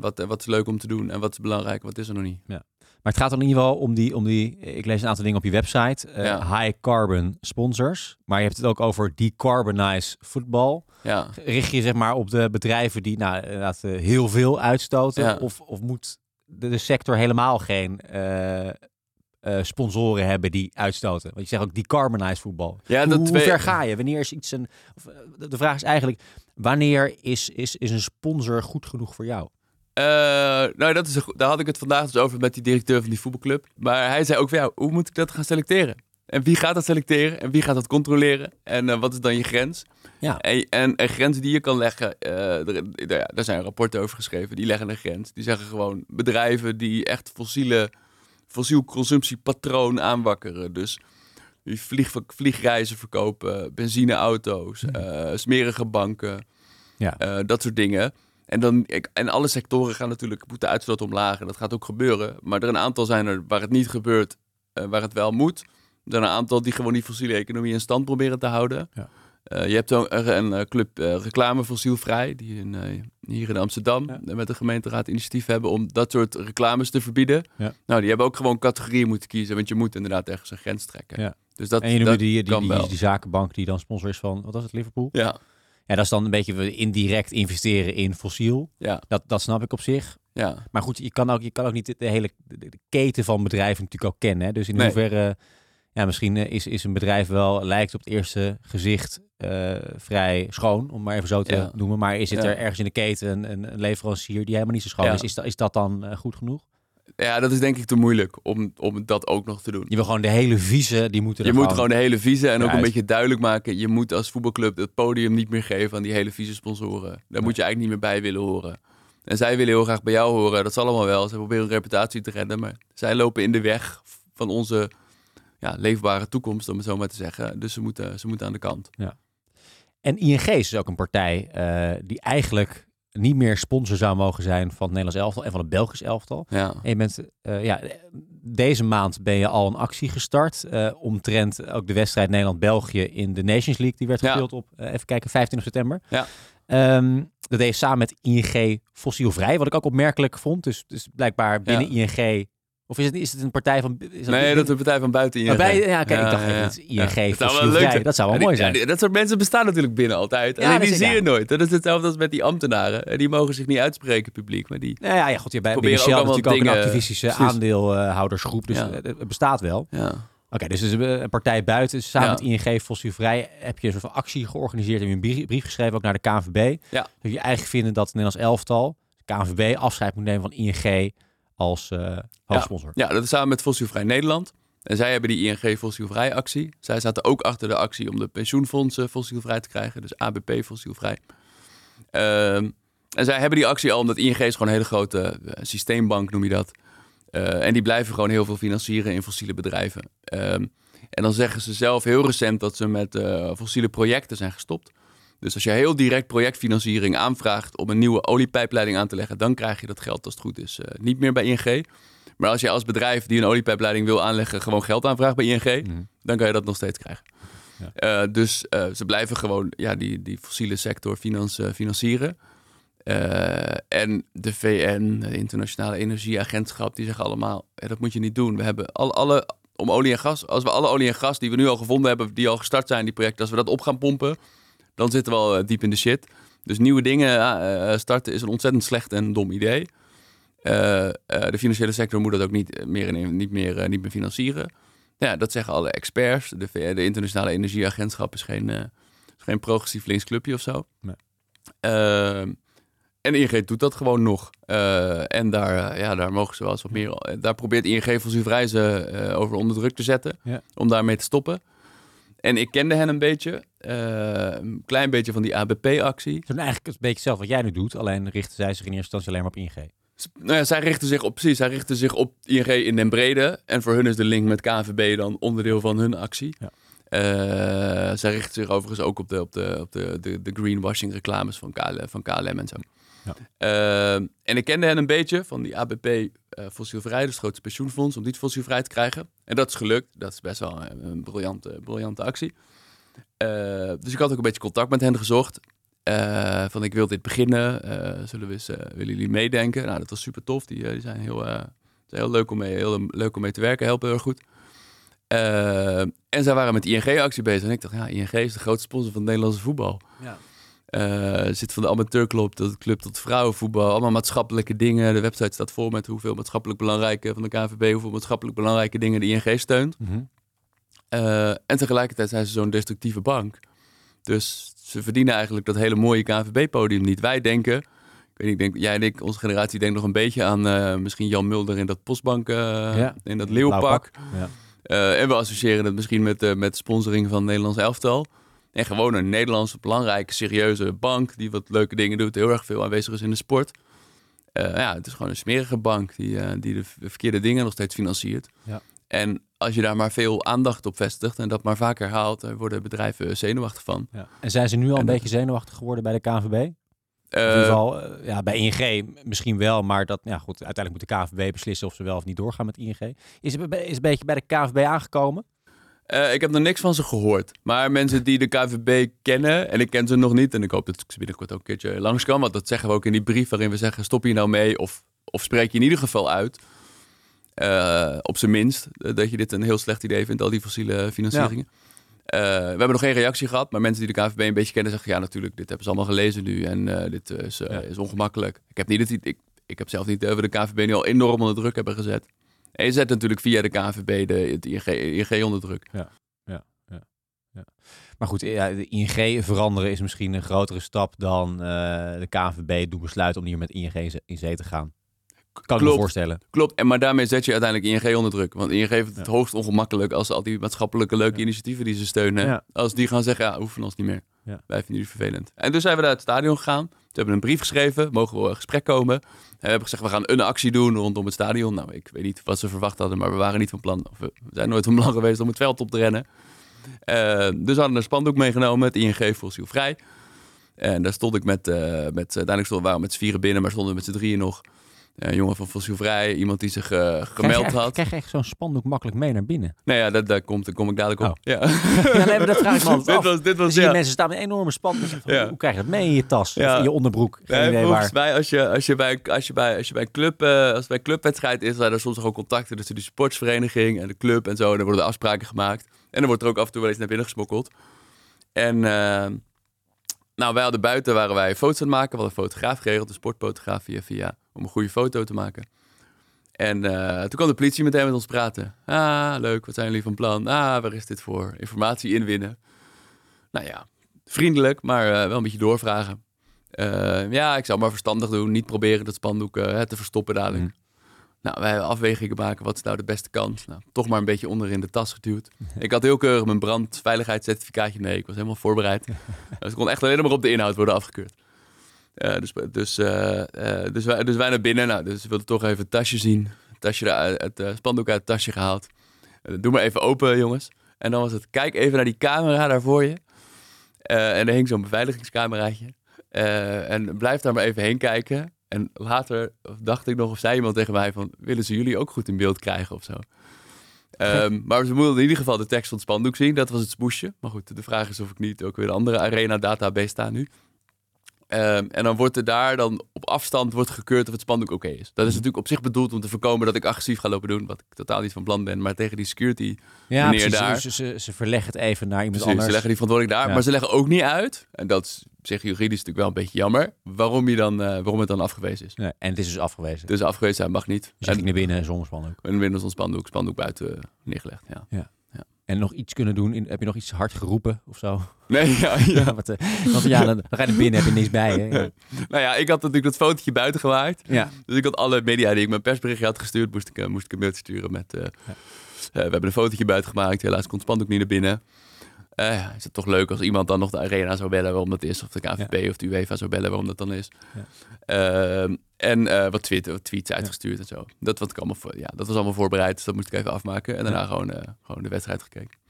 wat, wat is leuk om te doen en wat is belangrijk, wat is er nog niet. Ja. Maar het gaat dan in ieder geval om die, om die, ik lees een aantal dingen op je website, uh, high carbon sponsors. Maar je hebt het ook over decarbonize voetbal. Ja. Richt je zeg maar op de bedrijven die nou, inderdaad heel veel uitstoten? Ja. Of, of moet de, de sector helemaal geen uh, sponsoren hebben die uitstoten? Want je zegt ook decarbonize voetbal. Ja, dat hoe, hoe ver ga je? Wanneer is iets een... Of, de vraag is eigenlijk, Wanneer is, is, is een sponsor goed genoeg voor jou? Uh, nou, dat is daar had ik het vandaag dus over met die directeur van die voetbalclub. Maar hij zei ook van, ja, hoe moet ik dat gaan selecteren? En wie gaat dat selecteren? En wie gaat dat controleren? En uh, wat is dan je grens? Ja. En, en, en grenzen die je kan leggen, uh, er, ja, daar zijn rapporten over geschreven, die leggen een grens. Die zeggen gewoon bedrijven die echt fossiele, fossiel consumptiepatroon aanwakkeren. Dus vlieg, vliegreizen verkopen, benzineauto's, uh, smerige banken, ja. Uh, dat soort dingen. En, dan, en alle sectoren gaan natuurlijk moeten uitstoot omlaag. En dat gaat ook gebeuren. Maar er een aantal zijn er waar het niet gebeurt, uh, waar het wel moet. Er zijn een aantal die gewoon die fossiele economie in stand proberen te houden. Ja. Je hebt ook een, een club reclame fossielvrij, die in, hier in Amsterdam ja. met de gemeenteraad initiatief hebben om dat soort reclames te verbieden. Ja. Nou, die hebben ook gewoon categorieën moeten kiezen, want je moet inderdaad ergens een grens trekken. Ja. Dus dat, en je noemde dat die, die, die, die, zakenbank die dan sponsor is van, wat was het, Liverpool? Ja, Ja, dat is dan een beetje indirect investeren in fossiel. ja, Dat, dat snap ik op zich. ja. Maar goed, je kan ook, je kan ook niet de, hele de, keten van bedrijven natuurlijk ook kennen. Hè? Dus in Nee. hoeverre, ja, misschien eh, is, is een bedrijf wel, lijkt op het eerste gezicht eh, vrij schoon, om maar even zo te Ja. noemen. Maar is het Ja. er ergens in de keten een, een leverancier die helemaal niet zo schoon is? Is dat, is dat dan eh, goed genoeg? Ja, dat is denk ik te moeilijk om, om dat ook nog te doen. Je wil gewoon de hele vieze, die moeten Je moet gewoon de hele vieze en ook een beetje duidelijk maken. Je moet als voetbalclub het podium niet meer geven aan die hele vieze sponsoren. Daar moet je eigenlijk niet meer bij willen horen. En zij willen heel graag bij jou horen. Dat zal allemaal wel. Ze proberen hun reputatie te redden. Maar zij lopen in de weg van onze ja, leefbare toekomst, om het zo maar te zeggen. Dus ze moeten, ze moeten aan de kant. En ING is dus ook een partij eh, die eigenlijk niet meer sponsor zou mogen zijn van het Nederlands elftal en van het Belgisch elftal. Ja. En je bent, eh, ja, deze maand ben je al een actie gestart eh, omtrent ook de wedstrijd Nederland-België in de Nations League. Die werd Ja. gespeeld op, eh, even kijken, 25 september. Ja. Ehm, dat deed je samen met ING Fossielvrij, wat ik ook opmerkelijk vond. Dus, dus blijkbaar binnen ING, of is het, is het een partij van... Is Nee, dat is een partij van buiten ING. Bij- ja, Ja, ik dacht ja, is ING Ja, dat zou wel Fossielvrij. leuk zijn. Dat zou wel mooi zijn. die- dat soort mensen bestaan natuurlijk binnen altijd. Dat die zie je nooit. Dat is hetzelfde als met die ambtenaren. En Die mogen zich niet uitspreken publiek. Maar die, Nou ja, ja, goed, je bij Shell allemaal natuurlijk ook een activistische Precies. aandeelhoudersgroep, dus het, bestaat wel. ja. Oké, dus een partij buiten. Samen Ja. met ING Fossielvrij heb je een soort van actie georganiseerd. Heb je een brief, brief geschreven ook naar de KNVB. Ja. Dat je eigenlijk vinden dat het Nederlands elftal, de KNVB, afscheid moet nemen van ING als eh hoofdsponsor. Ja, dat is samen met Fossielvrij Nederland. En zij hebben die ING fossielvrij actie. Zij zaten ook achter de actie om de pensioenfondsen fossielvrij te krijgen. Dus ABP fossielvrij. Ehm, en zij hebben die actie al omdat ING is gewoon een hele grote eh, systeembank, noem je dat. Uh, en die blijven gewoon heel veel financieren in fossiele bedrijven. Ehm, en dan zeggen ze zelf heel recent dat ze met uh, fossiele projecten zijn gestopt. Dus als je heel direct projectfinanciering aanvraagt om een nieuwe oliepijpleiding aan te leggen, dan krijg je dat geld als het goed is niet meer bij ING. Maar als je als bedrijf die een oliepijpleiding wil aanleggen gewoon geld aanvraagt bij ING, mhm. dan kan je dat nog steeds krijgen. Ja. dus ze blijven gewoon ja, die, die fossiele sector financieren. En de VN, de Internationale Energieagentschap, die zeggen allemaal: dat moet je niet doen. We hebben alle, alle, om olie en gas, als we alle olie en gas die we nu al gevonden hebben, die al gestart zijn, die projecten, als we dat op gaan pompen, dan zitten we al eh, diep in de shit. Dus nieuwe dingen uh, starten is een ontzettend slecht en dom idee. de financiële sector moet dat ook niet meer, niet meer, niet meer financieren. Ja, dat zeggen alle experts. De, de Internationale Energieagentschap is geen, is geen progressief links clubje of zo. Nee. Ehm, en ING doet dat gewoon nog. Uh, en daar, eh, ja, daar mogen ze wel eens wat meer. Eh, daar probeert ING fossielvrij ze uh, over onder druk te zetten. Om daarmee te stoppen. En ik kende hen een beetje. een klein beetje van die ABP-actie. Het is eigenlijk een beetje zelf wat jij nu doet. Alleen richten zij zich in eerste instantie alleen maar op ING. Nou ja, zij richten zich op, precies, zij richten zich op ING in den brede. En voor hun is de link met KVB dan onderdeel van hun actie. Ja. zij richten zich overigens ook op de, op de, op de, de, de greenwashing reclames van, KLM, van KLM en zo. Ehm, en ik kende hen een beetje van die ABP uh, eh, fossielvrij, dus het grootste pensioenfonds, om die fossielvrij te krijgen. En dat is gelukt. Dat is best wel een, briljante, briljante actie. Uh, dus ik had ook een beetje contact met hen gezocht. Van ik wil dit beginnen. zullen we willen jullie meedenken? Nou, dat was super tof. Die, die zijn heel, heel, leuk om mee, heel leuk om mee te werken. Helpen heel erg goed. en zij waren met ING-actie bezig. En ik dacht, ja, ING is de grootste sponsor van het Nederlandse voetbal. Uh, zit van de amateurclub tot club tot vrouwenvoetbal. Allemaal maatschappelijke dingen. De website staat vol met hoeveel maatschappelijk belangrijke van de KVB, hoeveel maatschappelijk belangrijke dingen de ING steunt. Mhm. Eh, en tegelijkertijd zijn ze zo'n destructieve bank. Dus ze verdienen eigenlijk dat hele mooie KVB-podium niet. Wij denken, ik weet ik denk, jij en ik, onze generatie denkt nog een beetje aan uh, misschien Jan Mulder in dat postbank, ja. in dat leeuwpak. Ja. en we associëren het misschien met, met sponsoring van Nederlands elftal. En gewoon een Nederlandse belangrijke, serieuze bank die wat leuke dingen doet, heel erg veel aanwezig is in de sport. Uh, ja, het is gewoon een smerige bank die, uh, die de verkeerde dingen nog steeds financiert. Ja. En als je daar maar veel aandacht op vestigt en dat maar vaker haalt, worden bedrijven zenuwachtig van. Ja. En zijn ze nu al een beetje zenuwachtig geworden bij de KNVB? in ieder eh, geval, ja, bij ING misschien wel, maar dat, ja, goed, uiteindelijk moet de KVB beslissen of ze wel of niet doorgaan met ING. Is het is een beetje bij de KVB aangekomen? Uh, ik heb nog niks van ze gehoord. Maar mensen die de KVB kennen, en ik ken ze nog niet, en ik hoop dat ik ze binnenkort ook een keertje langs kan, want dat zeggen we ook in die brief waarin we zeggen: stop hier nou mee, of, of spreek je in ieder geval uit. Uh, op zijn minst dat je dit een heel slecht idee vindt, al die fossiele financieringen. Uh, we hebben nog geen reactie gehad, maar mensen die de KVB een beetje kennen zeggen: ja, natuurlijk, dit hebben ze allemaal gelezen nu en dit is, is ongemakkelijk. Ik heb, niet het, ik, ik heb zelf niet over de KVB nu al enorm onder druk hebben gezet. En je zet natuurlijk via de KVB de, het ING, ING onder druk. Ja, ja, ja, ja. Maar goed, ja, de ING veranderen is misschien een grotere stap dan uh, de KVB doen besluiten om hier met ING in zee te gaan. Kan ik me voorstellen. Klopt, en maar daarmee zet je uiteindelijk ING onder druk. Want ING heeft het hoogst ongemakkelijk als al die maatschappelijke leuke initiatieven die ze steunen, als die gaan zeggen, ja, hoeven ons niet meer. Wij vinden jullie vervelend. En dus zijn we naar het stadion gegaan. Ze hebben een brief geschreven, mogen we een gesprek komen. En we hebben gezegd, we gaan een actie doen rondom het stadion. Nou, ik weet niet wat ze verwacht hadden, maar we waren niet van plan. Of we zijn nooit van plan geweest om het veld op te rennen. Uh, dus hadden een spandoek meegenomen, het ING fossielvrij. En daar stond ik met, uh, met uiteindelijk stonden, we met z'n vieren binnen, maar stonden we met z'n drieën nog. Een jongen van Fossielvrij, iemand die zich uh, gemeld krijg had. Krijg je echt zo'n spandoek makkelijk mee naar binnen? Nee, ja, dat, daar, komt, daar kom ik dadelijk op. Oh. Ja. ja, nee, dat vraag ik me dit Was, dit was, ja. mensen staan met een enorme spandoek. Ja. Hoe krijg je dat mee in je tas? Of in je onderbroek? Geen idee volgens mij, als je, als je bij, als je bij, als je bij club, uh, als bij clubwedstrijd is, zijn er soms ook contacten tussen de sportsvereniging en de club en zo. En er worden afspraken gemaakt. En dan wordt er ook af en toe wel eens naar binnen gesmokkeld. En... Uh, nou, wij hadden buiten, waren wij foto's aan het maken. We hadden een fotograaf geregeld, een sportfotograaf via, via, om een goede foto te maken. En uh, toen kwam de politie meteen met ons praten. Ah, leuk, wat zijn jullie van plan? Ah, waar is dit voor? Informatie inwinnen. Nou ja, vriendelijk, maar uh, wel een beetje doorvragen. Uh, ja, ik zou maar verstandig doen. Niet proberen dat spandoek te verstoppen dadelijk. Mm. Nou, wij hebben afwegingen maken. Wat is nou de beste kans? Nou, toch maar een beetje onder in de tas geduwd. Ik had heel keurig mijn brandveiligheidscertificaatje mee. Ik was helemaal voorbereid. dus ik kon echt alleen maar op de inhoud worden afgekeurd. Uh, dus, dus, uh, uh, dus, wij, dus wij naar binnen. Nou, dus we wilden toch even het tasje zien. Het, tasje eruit, het spandoek uit het tasje gehaald. doe maar even open, jongens. En dan was het, kijk even naar die camera daar voor je. en er hing zo'n beveiligingscameraatje. en blijf daar maar even heen kijken. En later dacht ik nog, of zei iemand tegen mij van... willen ze jullie ook goed in beeld krijgen of zo? Um, maar ze moeten in ieder geval de tekst van het spandoek zien. Dat was het smoesje. Maar goed, de vraag is of ik niet ook weer een andere Arena database sta nu. Um, en dan wordt er daar dan op afstand wordt gekeurd of het spandoek oké is. Dat is mhm. natuurlijk op zich bedoeld om te voorkomen dat ik agressief ga lopen doen. Wat ik totaal niet van plan ben. Maar tegen die security ja, meneer daar... Ze, ze, ze, verleggen het even naar iemand precies, anders. ze leggen die verantwoordelijk daar. Maar ze leggen ook niet uit. En dat is zeg juridisch natuurlijk wel een beetje jammer. Waarom, je dan, uh, waarom het dan afgewezen is. en het is dus afgewezen. Het is afgewezen, hij mag niet. Dus en, naar binnen zonder spandoek. En binnen zonder spandoek, spandoek buiten neergelegd. Ja. ja. En nog iets kunnen doen? In, heb je nog iets hard geroepen of zo? Nee, ja. ja. want, uh, want, ja dan, dan, ga je binnen, heb je niks bij. Hè? nou ja, ik had natuurlijk dat fotootje buiten gemaakt. Ja. Dus ik had alle media die ik mijn persberichtje had gestuurd, moest ik, uh, moest ik een mailtje sturen met... Uh, ja. we hebben een fotootje buiten gemaakt. Helaas komt Span ook niet naar binnen. Uh, is het toch leuk als iemand dan nog de arena zou bellen waarom dat is. Of de KVB of de UEFA zou bellen waarom dat dan is. Ja. Uh, en uh, wat, tweet, wat, tweets uitgestuurd en zo. Dat, wat ik allemaal voor, ja, dat was allemaal voorbereid. Dus dat moest ik even afmaken. En daarna gewoon, gewoon de wedstrijd gekeken.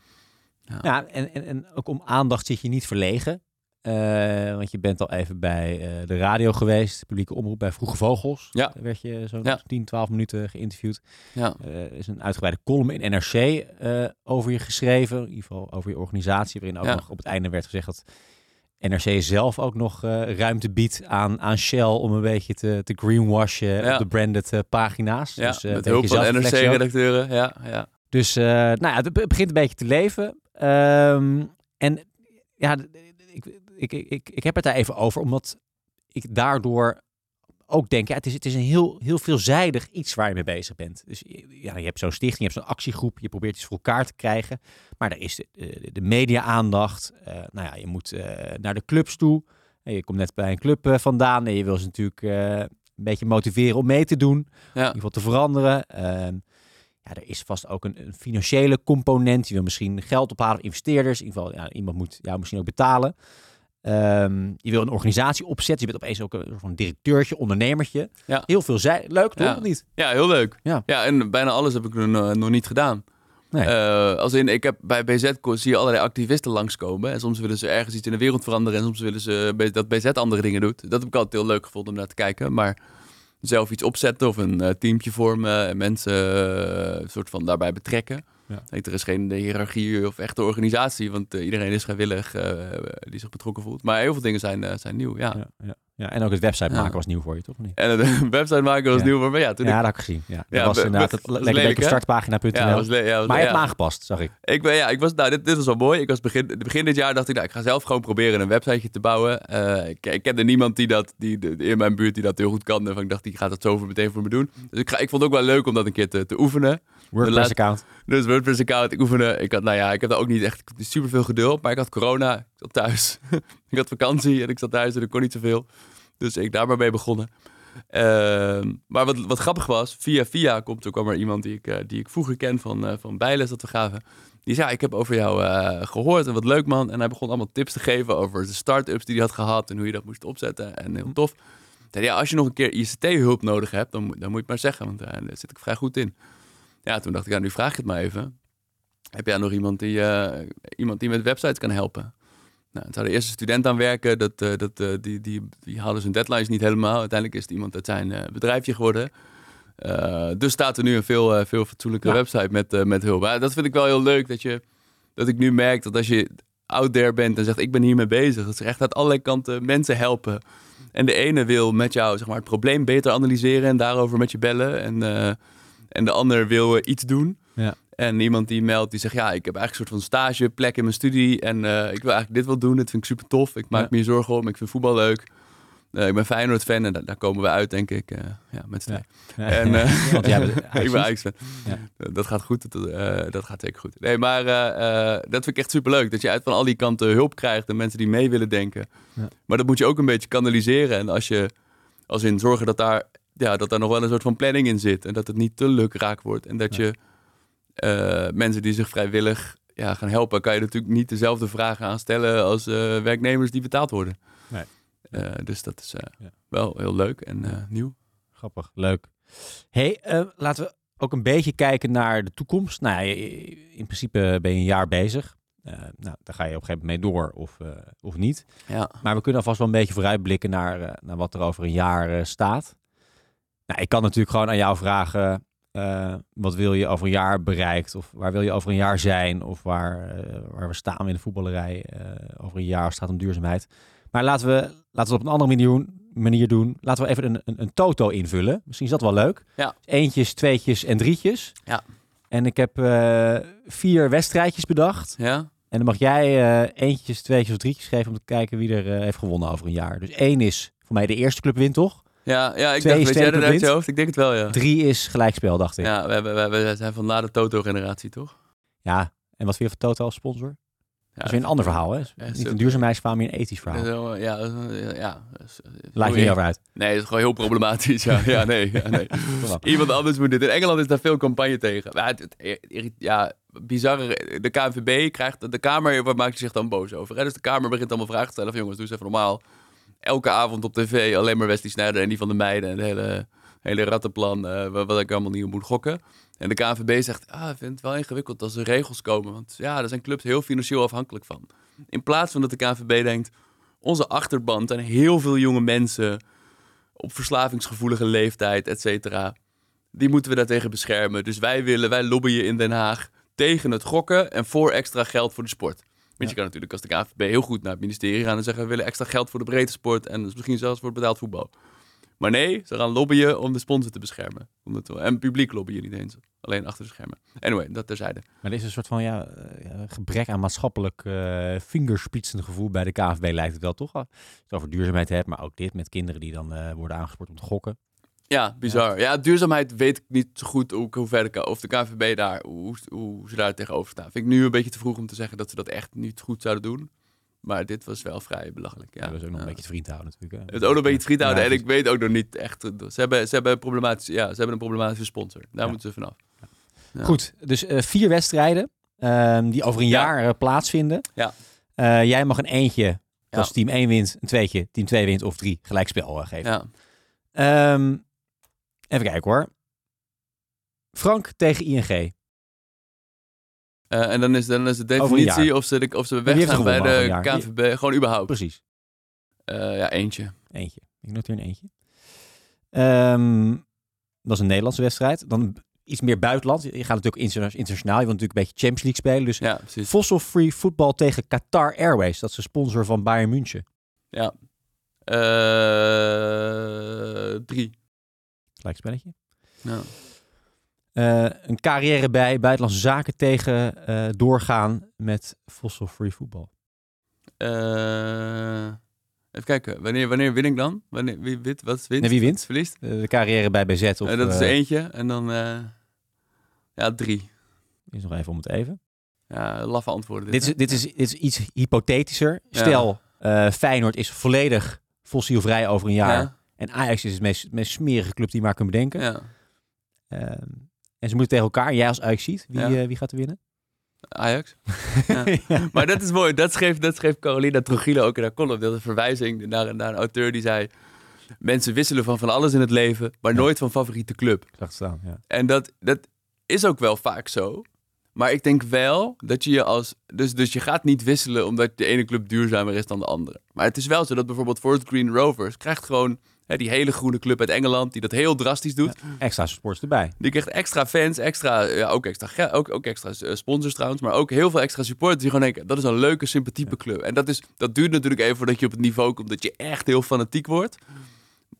Ja, en, en, en ook om aandacht zit je niet verlegen. Uh, want je bent al even bij uh, de radio geweest, publieke omroep bij Vroege Vogels. Ja. Daar werd je zo'n ja. 10, 12 minuten geïnterviewd. Ja. Uh, is een uitgebreide column in NRC over je geschreven, in ieder geval over je organisatie, waarin ook nog op het einde werd gezegd dat NRC zelf ook nog ruimte biedt aan, aan Shell om een beetje te, te greenwashen ja. op de branded pagina's. Ja, dus, met hulp van NRC-redacteuren. Ja, ja. Dus nou ja, het begint een beetje te leven. Um, en ja, ik, ik, ik, ik heb het daar even over, omdat ik daardoor ook denk, ja, het is, het is een heel, heel veelzijdig iets waar je mee bezig bent. Dus ja, je hebt zo'n stichting, je hebt zo'n actiegroep, je probeert iets voor elkaar te krijgen. Maar er is de, de, de media-aandacht. Uh, nou ja, je moet uh, naar de clubs toe. En je komt net bij een club uh, vandaan en je wil ze natuurlijk een beetje motiveren om mee te doen. Ja. In ieder geval te veranderen. Ehm, ja, er is vast ook een, een, financiële component. Je wil misschien geld ophalen investeerders. In ieder geval, ja, iemand moet jou misschien ook betalen. Um, je wil een organisatie opzetten. Je bent opeens ook een soort van directeurtje, ondernemertje. Ja. Heel veel zij. Leuk, toch? Ja. niet? Ja, heel leuk. Ja. ja, en bijna alles heb ik nog, nog niet gedaan. Nee. Uh, als in, ik heb bij BZ zie je allerlei activisten langskomen. En soms willen ze ergens iets in de wereld veranderen. En soms willen ze dat BZ andere dingen doet. Dat heb ik altijd heel leuk gevonden om naar te kijken. Maar zelf iets opzetten of een uh, teamje vormen en mensen soort van daarbij betrekken. Ja. er is geen hiërarchie of echte organisatie, want uh, iedereen is vrijwillig die zich betrokken voelt. Maar heel veel dingen zijn, zijn nieuw, ja. ja, ja. Ja, en ook het website maken was nieuw voor je, toch? Niet? En het website maken was nieuw voor me, ja. Toen ja, dat had ik gezien. Ja, dat was inderdaad het lekker beetje startpagina.nl. Ja, was ja, was maar je hebt aangepast, zag ik. Ik ben, ja, ik was, nou, dit, dit was wel mooi. Ik was begin, begin dit jaar dacht ik, nou, ik ga zelf gewoon proberen een websiteje te bouwen. Uh, ik, ik kende niemand die dat, die, in mijn buurt die dat heel goed kan. En ik dacht, die gaat dat zo voor meteen voor me doen. Dus ik, ga, ik vond het ook wel leuk om dat een keer te, te oefenen. WordPress-account. Dus WordPress-account, ik oefende. Ik had, nou ja, ik heb daar ook niet echt super veel geduld. Maar ik had corona, ik zat thuis. ik had vakantie en ik zat thuis en ik kon niet zoveel. Dus ik daar maar mee begonnen. Ehm, maar wat, wat grappig was, via via komt ook kwam er iemand die ik, uh, die ik vroeger ken van, uh, van bijles dat we gaven. Die zei, ik heb over jou gehoord en wat leuk man. En hij begon allemaal tips te geven over de start-ups die hij had gehad en hoe je dat moest opzetten. En heel tof. Zei, ja, als je nog een keer ICT-hulp nodig hebt, dan, dan moet je het maar zeggen, want daar zit ik vrij goed in. Ja, toen dacht ik, ja, nu vraag ik het maar even. Heb jij nog iemand die, iemand die met websites kan helpen? Nou, het zou de eerste student aan werken. Dat, uh, dat, uh, die, die, die hadden zijn deadlines niet helemaal. Uiteindelijk is het iemand uit zijn bedrijfje geworden. dus staat er nu een veel, veel fatsoenlijke website met, met hulp. Maar dat vind ik wel heel leuk. Dat, je, dat ik nu merk dat als je out there bent en zegt ik ben hiermee bezig. Dat ze echt uit allerlei kanten mensen helpen. En de ene wil met jou zeg maar, het probleem beter analyseren en daarover met je bellen. En, en de ander wil iets doen. Ja. En iemand die meldt, die zegt, ja, ik heb eigenlijk een soort van stageplek in mijn studie. En uh, ik wil eigenlijk dit wel doen. Dit vind ik super tof. Ik maak me hier zorgen om. Ik vind voetbal leuk. Uh, ik ben Feyenoord-fan en daar komen we uit, denk ik. Uh, ja, met z'n ja. En, Want jij bent ik ben Ajax-fan. Dat gaat goed. Dat, dat gaat zeker goed. Nee, maar dat vind ik echt super leuk. Dat je uit van al die kanten hulp krijgt en mensen die mee willen denken. Ja. Maar dat moet je ook een beetje kanaliseren. En als je, als in zorgen dat daar ja, dat daar nog wel een soort van planning in zit. En dat het niet te lukraak wordt. En dat je uh, mensen die zich vrijwillig ja, gaan helpen, kan je natuurlijk niet dezelfde vragen aan stellen als uh, werknemers die betaald worden. Nee. Uh, dus dat is ja. wel heel leuk en nieuw. Grappig, leuk. hey, laten we ook een beetje kijken naar de toekomst. Nou, in principe ben je een jaar bezig. Uh, nou, daar ga je op een gegeven moment mee door of, uh, of niet. Ja. Maar we kunnen alvast wel een beetje vooruitblikken naar, uh, naar wat er over een jaar staat. Nou, ik kan natuurlijk gewoon aan jou vragen, wat wil je over een jaar bereikt? Of waar wil je over een jaar zijn? Of waar, waar we staan in de voetballerij over een jaar staat om duurzaamheid. Maar laten we, laten we het op een andere manier doen. Manier doen. Laten we even een, een, een toto invullen. Misschien is dat wel leuk. Ja. Eentjes, tweetjes en drietjes. Ja. En ik heb vier wedstrijdjes bedacht. Ja. En dan mag jij eentjes, tweetjes of drietjes geven om te kijken wie er heeft gewonnen over een jaar. Dus één is voor mij de eerste club wint, toch? Ja, ja ik Twee dacht, weet jij dat uit je hoofd? Ik denk het wel, ja. Drie is gelijkspel, dacht ik. Ja, we, hebben, we, zijn van na de Toto-generatie, toch? Ja, en wat vind je van Toto als sponsor? dat is weer een ander verhaal, hè? Niet een duurzaamheidsverhaal, maar een ethisch verhaal. Ja, ja. Laat je niet over uit. Nee, dat is gewoon heel problematisch. Ja, ja nee. Ja, nee. Iemand anders moet dit. In Engeland is daar veel campagne tegen. Ja, het, ja bizarre. De KNVB krijgt. De Kamer, waar maakt zich dan boos over? Hè? Dus de Kamer begint allemaal vragen te stellen van jongens, doe eens even normaal. Elke avond op tv alleen maar Wesley Sneijder en die van de meiden en het hele, hele rattenplan. Uh, wat ik allemaal niet moet gokken. En de KNVB zegt, ah, ik vind het wel ingewikkeld als er regels komen. Want ja, daar zijn clubs heel financieel afhankelijk van. In plaats van dat de KNVB denkt, onze achterban zijn heel veel jonge mensen op verslavingsgevoelige leeftijd, et cetera. Die moeten we daartegen beschermen. Dus wij willen, wij lobbyen in Den Haag tegen het gokken en voor extra geld voor de sport. Want je kan natuurlijk als de KNVB heel goed naar het ministerie gaan en zeggen... we willen extra geld voor de breedte sport en dus misschien zelfs voor het betaald voetbal. Maar nee, ze gaan lobbyen om de sponsor te beschermen. En publiek lobbyen niet eens. Alleen achter de schermen. Anyway, dat terzijde. Maar er is een soort van ja, eh, gebrek aan maatschappelijk uh, gevoel bij de KVB lijkt het wel toch? Als je het over duurzaamheid hebt, maar ook dit met kinderen die dan uh, worden aangespoord om te gokken. Ja, bizar. Ja. duurzaamheid weet ik niet zo goed hoe, hoe ver de, of de KVB daar, hoe, hoe ze daar tegenover staan. Vind ik nu een beetje te vroeg om te zeggen dat ze dat echt niet goed zouden doen. Maar dit was wel vrij belachelijk. Ja, ja dat is ook nog een beetje vriend houden natuurlijk. Het ook nog een beetje vriend houden. en ik weet ook nog niet echt. Ze hebben, ze hebben, problematisch, ja, ze hebben een problematische sponsor. Daar moeten ze vanaf. Goed, dus uh, vier wedstrijden um, die over een jaar uh, plaatsvinden. Ja. Uh, jij mag een eentje, als team 1 wint, een tweetje, team 2 wint of drie gelijkspel geven. Ja. Um, Even kijken hoor. Frank tegen ING. Uh, eh, en dan is, dan is de definitie of ze, of ze weggaan bij de KNVB. Gewoon überhaupt. Precies. Uh, ja, eentje. Eentje. Ik noteer een eentje. Um, dat is een Nederlandse wedstrijd. Dan iets meer buitenland. Je gaat natuurlijk internationaal. Je wilt natuurlijk een beetje Champions League spelen. Dus ja, Fossil Free Football tegen Qatar Airways. Dat is de sponsor van Bayern München. Ja. Uh, drie. Gelijkspelletje. Ja. Uh, een carrière bij buitenlandse zaken tegen uh, doorgaan met fossil free voetbal. Uh, even kijken, wanneer, wanneer win ik dan? Wanneer, wie wint? Wat wint? Nee, wie wint? Verliest? de carrière bij BZ. Of, dat is er eentje. En dan, ja, drie. Is nog even om het even. Ja, laffe antwoorden. Dit, dit, is, dit, is, dit is iets hypothetischer. Stel, Feyenoord is volledig fossielvrij over een jaar. Ja. En Ajax is het meest, meest smerige club die je maar kunt bedenken. Ja. Ehm, en ze moeten tegen elkaar. Jij als Ajax ziet, wie, ja. uh, wie gaat er winnen? Ajax. ja. Maar dat is mooi. Dat schreef, dat schreef Carolina Trujillo ook in haar column. Dat een verwijzing naar, naar een auteur die zei... Mensen wisselen van van alles in het leven, maar nooit van favoriete club. Zag staan, ja. En dat, dat is ook wel vaak zo. Maar ik denk wel dat je je als. Dus, dus je gaat niet wisselen omdat de ene club duurzamer is dan de andere. Maar het is wel zo dat bijvoorbeeld Forest Green Rovers krijgt gewoon die hele groene club uit Engeland, die dat heel drastisch doet. extra sports erbij. Die krijgt extra fans, extra, ja, ook extra, ook, ook extra eh, sponsors trouwens, maar ook heel veel extra supporters die gewoon denken, dat is een leuke, sympathieke club. En dat, is, dat duurt natuurlijk even voordat je op het niveau komt dat je echt heel fanatiek wordt.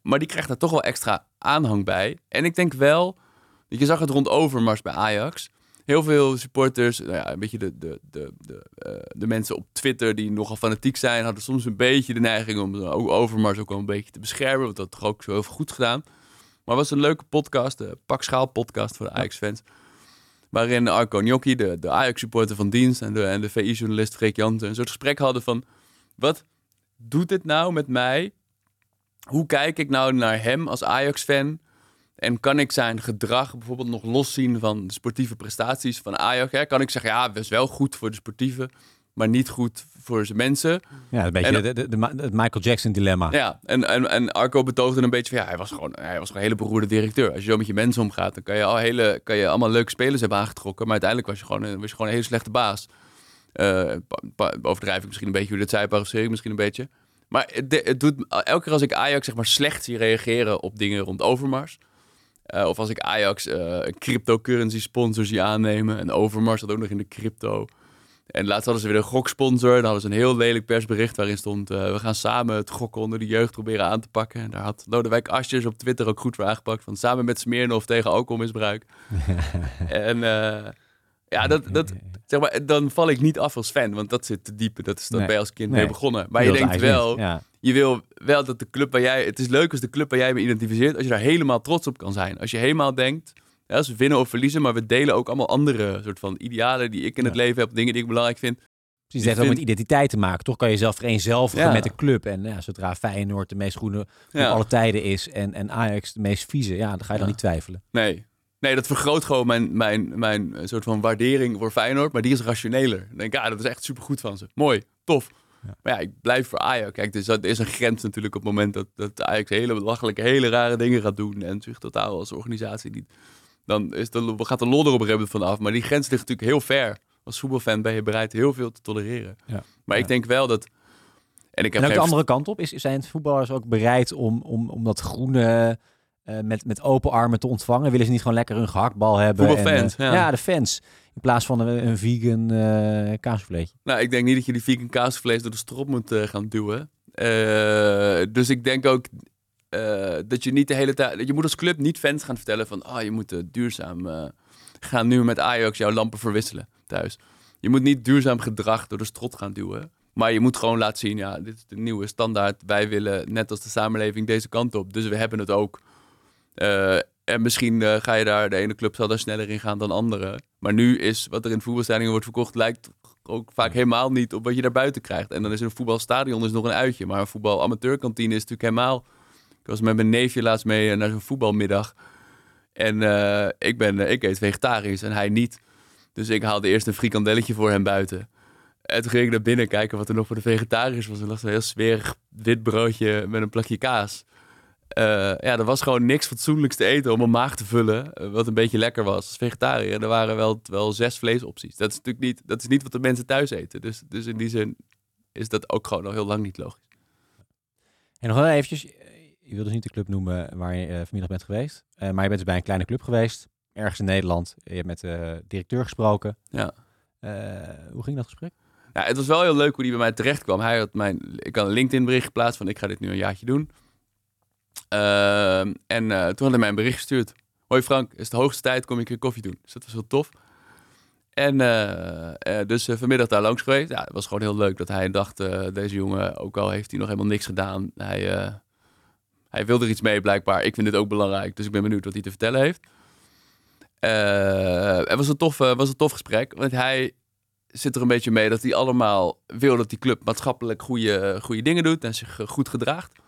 Maar die krijgt daar toch wel extra aanhang bij. En ik denk wel, je zag het rond Overmars bij Ajax heel veel supporters, nou ja, een beetje de, de, de, de, uh, de mensen op Twitter die nogal fanatiek zijn, hadden soms een beetje de neiging om ook Overmars ook wel een beetje te beschermen. Want dat toch ook zo heel goed gedaan. Maar het was een leuke podcast, de Pak Schaal podcast voor de Ajax-fans. Waarin Arco Gnocchi, de, de Ajax-supporter van dienst, en de, en de VI-journalist Freek Jansen een soort gesprek hadden van... Wat doet dit nou met mij hoe kijk ik nou naar hem als Ajax-fan? En kan ik zijn gedrag bijvoorbeeld nog loszien van de sportieve prestaties van Ajax? Hè? Kan ik zeggen, ja, dat is wel goed voor de sportieve, maar niet goed voor zijn mensen. Ja, een beetje de, de, de, het Michael Jackson dilemma. Ja, en, en, en Arco betoogde een beetje van, ja, hij was gewoon, hij was gewoon een hele beroerde directeur. Als je zo met je mensen omgaat, dan kan je, al hele, kan je allemaal leuke spelers hebben aangetrokken, maar uiteindelijk was je gewoon, was je gewoon een hele slechte baas. Uh, overdrijf ik misschien een beetje hoe dit zei, parafraseer ik misschien een beetje. Maar het, het, doet, elke keer als ik Ajax zeg maar slecht zie reageren op dingen rond Overmars... Uh, of als ik Ajax uh, cryptocurrency sponsor zie aannemen. En Overmars dat ook nog in de crypto. En laatst hadden ze weer een goksponsor. Dan hadden ze een heel lelijk persbericht waarin stond... Uh, we gaan samen het gokken onder de jeugd proberen aan te pakken. En daar had Lodewijk Asjes op Twitter ook goed voor aangepakt. Van samen met Smeernoff tegen alcoholmisbruik. en ja, dat, dat, zeg maar, dan val ik niet af als fan. Want dat zit te diep. Dat is dan nee. bij als kind nee. mee begonnen. Maar je denkt wel... Ja je wil wel dat de club waar jij. Het is leuk als de club waar jij me identificeert. Als je daar helemaal trots op kan zijn. Als je helemaal denkt. Ja, als we winnen of verliezen. Maar we delen ook allemaal andere soort van idealen die ik in het leven heb. Dingen die ik belangrijk vind. Precies, het heeft ook met identiteit te maken. Toch kan je zelf vereenzelvigen ja. met de club. En ja, zodra Feyenoord de meest groene van ja. alle tijden is en, en Ajax de meest vieze, ja, dan ga je dan niet twijfelen. Nee. Nee, dat vergroot gewoon mijn, mijn, mijn soort van waardering voor Feyenoord. Maar die is rationeler. Dan denk ik, ja, dat is echt supergoed van ze. Mooi, tof. Ja. Maar ja, ik blijf voor Ajax. Kijk, dus er is een grens natuurlijk op het moment dat, dat Ajax hele belachelijke, hele rare dingen gaat doen. En zich totaal als organisatie niet. Dan is de, gaat de lol er op een gegeven vanaf. Maar die grens ligt natuurlijk heel ver. Als voetbalfan ben je bereid heel veel te tolereren. Ja. Maar ik denk wel dat. En, ik heb en ook de andere kant op, is, zijn voetballers ook bereid om, om, om dat groene uh, met, met open armen te ontvangen? Willen ze niet gewoon lekker een gehaktbal hebben? Voetbalfans, en, uh, ja. ja. de fans. In plaats van een, een vegan uh, kaasvlees. Nou, ik denk niet dat je die vegan kaasvlees door de strop moet uh, gaan duwen. Dus ik denk ook dat je niet de hele tijd... Je moet als club niet fans gaan vertellen van... Ah, oh, je moet duurzaam gaan nu met Ajax jouw lampen verwisselen thuis. Je moet niet duurzaam gedrag door de strot gaan duwen. Maar je moet gewoon laten zien, ja, dit is de nieuwe standaard. Wij willen net als de samenleving deze kant op. Dus we hebben het ook. Uh, en misschien uh, ga je daar, de ene club zal daar sneller in gaan dan andere. Maar nu is wat er in voetbalstadion wordt verkocht, lijkt ook vaak helemaal niet op wat je daar buiten krijgt. En dan is een voetbalstadion is nog een uitje. Maar een voetbalamateurkantine is natuurlijk helemaal... Ik was met mijn neefje laatst mee eh, naar zo'n voetbalmiddag. En uh, ik, ben, ik eet vegetarisch en hij niet. Dus ik haalde eerst een frikandelletje voor hem buiten. En toen ging ik naar binnen kijken wat er nog voor de vegetariërs was. Er lag een heel smerig wit broodje met een plakje kaas. Uh, ja, er was gewoon niks fatsoenlijks te eten om een maag te vullen. Eh, wat een beetje lekker was. Als vegetariër, er waren wel, wel zes vleesopties. Dat is natuurlijk niet, dat is niet wat de mensen thuis eten. Dus, dus in die zin is dat ook gewoon nog heel lang niet logisch. En nog wel eventjes, je wil dus niet de club noemen waar je uh, vanmiddag bent geweest. maar je bent dus bij een kleine club geweest. Ergens in Nederland. Je hebt met de directeur gesproken. Ja. hoe ging dat gesprek? Ja, het was wel heel leuk hoe die bij mij terecht kwam. Hij had mijn, ik had een LinkedIn bericht geplaatst van ik ga dit nu een jaartje doen. Ehm, en uh, toen had hij mij een bericht gestuurd. Hoi Frank, is het hoogste tijd, kom ik een koffie doen. Dus dat was heel tof. En uh, dus vanmiddag daar langs geweest. Ja, het was gewoon heel leuk dat hij dacht, deze jongen, ook al heeft hij nog helemaal niks gedaan, hij, hij wil er iets mee blijkbaar. Ik vind dit ook belangrijk, dus ik ben benieuwd wat hij te vertellen heeft. het was een, tof, was een tof gesprek, want hij zit er een beetje mee dat hij allemaal wil dat die club maatschappelijk goede, goede dingen doet en zich goed gedraagt.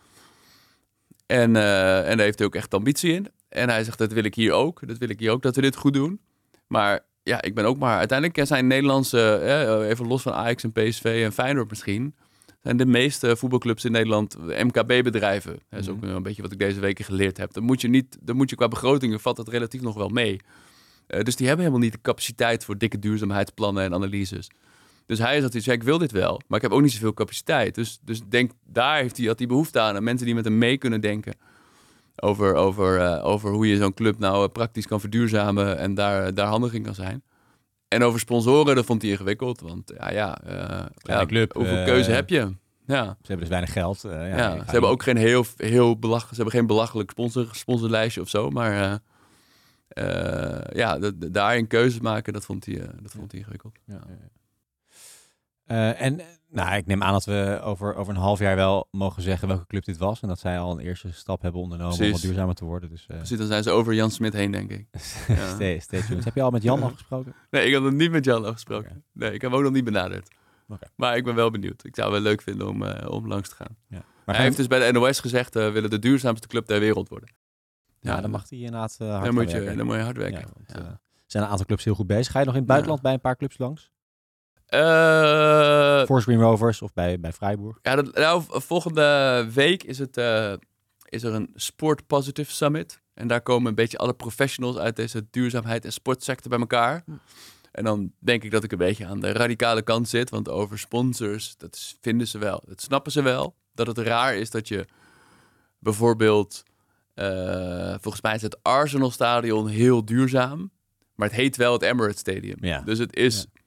En, uh, en daar heeft hij ook echt ambitie in. En hij zegt, dat wil ik hier ook. Dat wil ik hier ook, dat we dit goed doen. Maar ja, ik ben ook maar... Uiteindelijk zijn Nederlandse, eh, even los van Ajax en PSV en Feyenoord misschien... zijn de meeste voetbalclubs in Nederland MKB-bedrijven. Dat is ook mhm. een beetje wat ik deze weken geleerd heb. Dan moet je, niet, dan moet je qua begrotingen, vat het relatief nog wel mee. Uh, dus die hebben helemaal niet de capaciteit voor dikke duurzaamheidsplannen en analyses. Dus hij zat iets, ik wil dit wel, maar ik heb ook niet zoveel capaciteit. Dus, dus denk, daar heeft hij, had hij behoefte aan. En mensen die met hem mee kunnen denken over, over, uh, over hoe je zo'n club nou uh, praktisch kan verduurzamen en daar, daar handig in kan zijn. En over sponsoren, dat vond hij ingewikkeld. Want ja, ja, uh, ja club, hoeveel keuze heb je? Ja. Ze hebben dus weinig geld. ja, ja ze hebben ook geen heel, heel belachelijk, ze hebben geen belachelijk sponsor, sponsorlijstje of zo. Maar ja, daarin keuzes maken, dat vond hij, dat vond hij ingewikkeld. Ja. Uh, en nou, ik neem aan dat we over, over een half jaar wel mogen zeggen welke club dit was. En dat zij al een eerste stap hebben ondernomen om wat duurzamer te worden. Dus, uh... Precies, dan zijn ze over Jan Smit heen, denk ik. ja. stay, stay tuned. Heb je al met Jan afgesproken? Nee, ik heb nog niet met Jan afgesproken. Nee, ik heb hem ook nog niet benaderd. Okay. Maar ik ben wel benieuwd. Ik zou het wel leuk vinden om, uh, om langs te gaan. Ja. Maar hij heeft dus bij de NOS gezegd, we willen de duurzaamste club ter wereld worden. Ja, dan mag hij inderdaad hard dan moet, je, dan moet je hard werken. Ja, want, zijn een aantal clubs heel goed bezig. Ga je nog in het buitenland bij een paar clubs langs? Uh, Force Green Rovers of bij, bij Freiburg? Ja, dat, nou, volgende week is, het, is er een Sport Positive Summit. En daar komen een beetje alle professionals uit deze duurzaamheid en sportsector bij elkaar. Hm. En dan denk ik dat ik een beetje aan de radicale kant zit. Want over sponsors, dat vinden ze wel. Dat snappen ze wel. Dat het raar is dat je bijvoorbeeld... Uh, volgens mij is het Arsenal Stadion heel duurzaam. Maar het heet wel het Emirates Stadium. Ja. Dus het is, ja.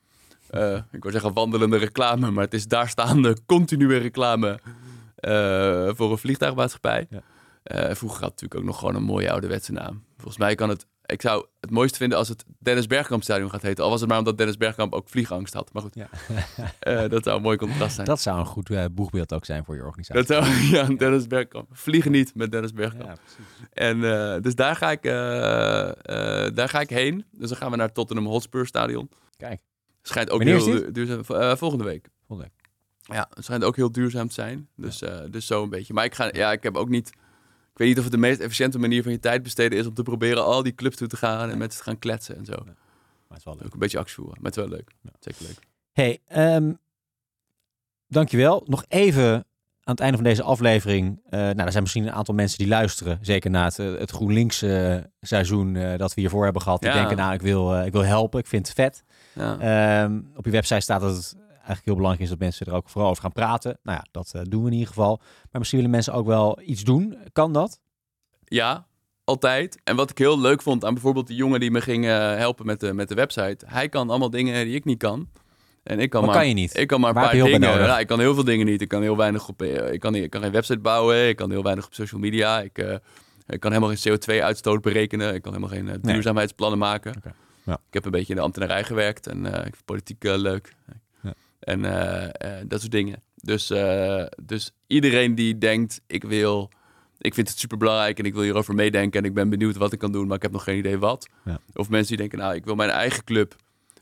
Uh, ik wil zeggen wandelende reclame. Maar het is daar staande continue reclame uh, voor een vliegtuigmaatschappij. Ja. vroeger had het natuurlijk ook nog gewoon een mooie ouderwetse naam. Volgens mij kan het ik zou het mooiste vinden als het Dennis Bergkamp Stadion gaat heten. Al was het maar omdat Dennis Bergkamp ook vliegangst had. Maar goed, ja. dat zou een mooi contrast zijn. Dat zou een goed boegbeeld ook zijn voor je organisatie. Dat zou, ja, Dennis Bergkamp. Vliegen niet met Dennis Bergkamp. Ja. En dus daar ga, ik, daar ga ik heen. Dus dan gaan we naar Tottenham Hotspur Stadion. Kijk. Schijnt ook heel duurzaam. volgende week. Volgende week. Ja, het schijnt ook heel duurzaam te zijn. Dus, ja. dus zo een beetje. Maar ik, ga, ja, ik heb ook niet ik weet niet of het de meest efficiënte manier van je tijd besteden is om te proberen al die clubs toe te gaan en met ze te gaan kletsen en zo. Maar het is wel leuk. Ook een beetje actie voeren, maar het is wel leuk. Ja. Zeker leuk. Hey, um, dankjewel. Nog even aan het einde van deze aflevering. Uh, nou, er zijn misschien een aantal mensen die luisteren. Zeker na het, het GroenLinks uh, seizoen uh, dat we hiervoor hebben gehad. Die denken, nou, ik wil, ik wil helpen. Ik vind het vet. Ja. Um, op je website staat dat het eigenlijk heel belangrijk is dat mensen er ook vooral over gaan praten. Nou ja, dat doen we in ieder geval. Maar misschien willen mensen ook wel iets doen. Kan dat? Ja, altijd. En wat ik heel leuk vond aan bijvoorbeeld die jongen die me ging helpen met de, met de website. Hij kan allemaal dingen die ik niet kan. En ik kan wat maar, kan je niet? Ik kan maar een Waar paar dingen. Ja, ik kan heel veel dingen niet. Ik kan heel weinig op. eh, Ik kan, ik kan geen website bouwen. Ik kan heel weinig op social media. Ik, uh, ik kan helemaal geen CO2-uitstoot berekenen. Ik kan helemaal geen uh, duurzaamheidsplannen maken. Okay. Ja. Ik heb een beetje in de ambtenarij gewerkt en ik vind politiek leuk. Ja. En dat soort dingen. Dus, dus iedereen die denkt, ik wil ik vind het super belangrijk en ik wil hierover meedenken en ik ben benieuwd wat ik kan doen, maar ik heb nog geen idee wat. Ja. Of mensen die denken, nou, ik wil mijn eigen club.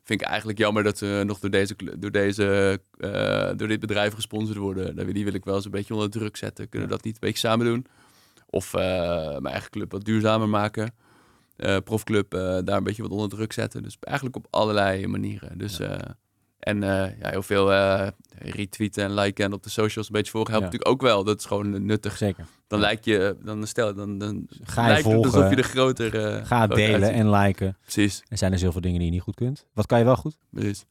Vind ik eigenlijk jammer dat ze nog door, deze, door, deze, uh, door dit bedrijf gesponsord worden. Die wil ik wel eens een beetje onder druk zetten. Kunnen we ja. dat niet een beetje samen doen? Of uh, mijn eigen club wat duurzamer maken. Uh, profclub daar een beetje wat onder druk zetten. Dus eigenlijk op allerlei manieren. Dus ja. En uh, ja, heel veel uh, retweeten en liken en op de socials een beetje volgen helpt natuurlijk ook wel. Dat is gewoon nuttig. Zeker. Dan lijkt je, dan stel, dan, dan Ga je lijkt volgen, het alsof je de grotere. Uh, Ga delen en liken. Precies. Er zijn dus heel veel dingen die je niet goed kunt. Wat kan je wel goed? Precies.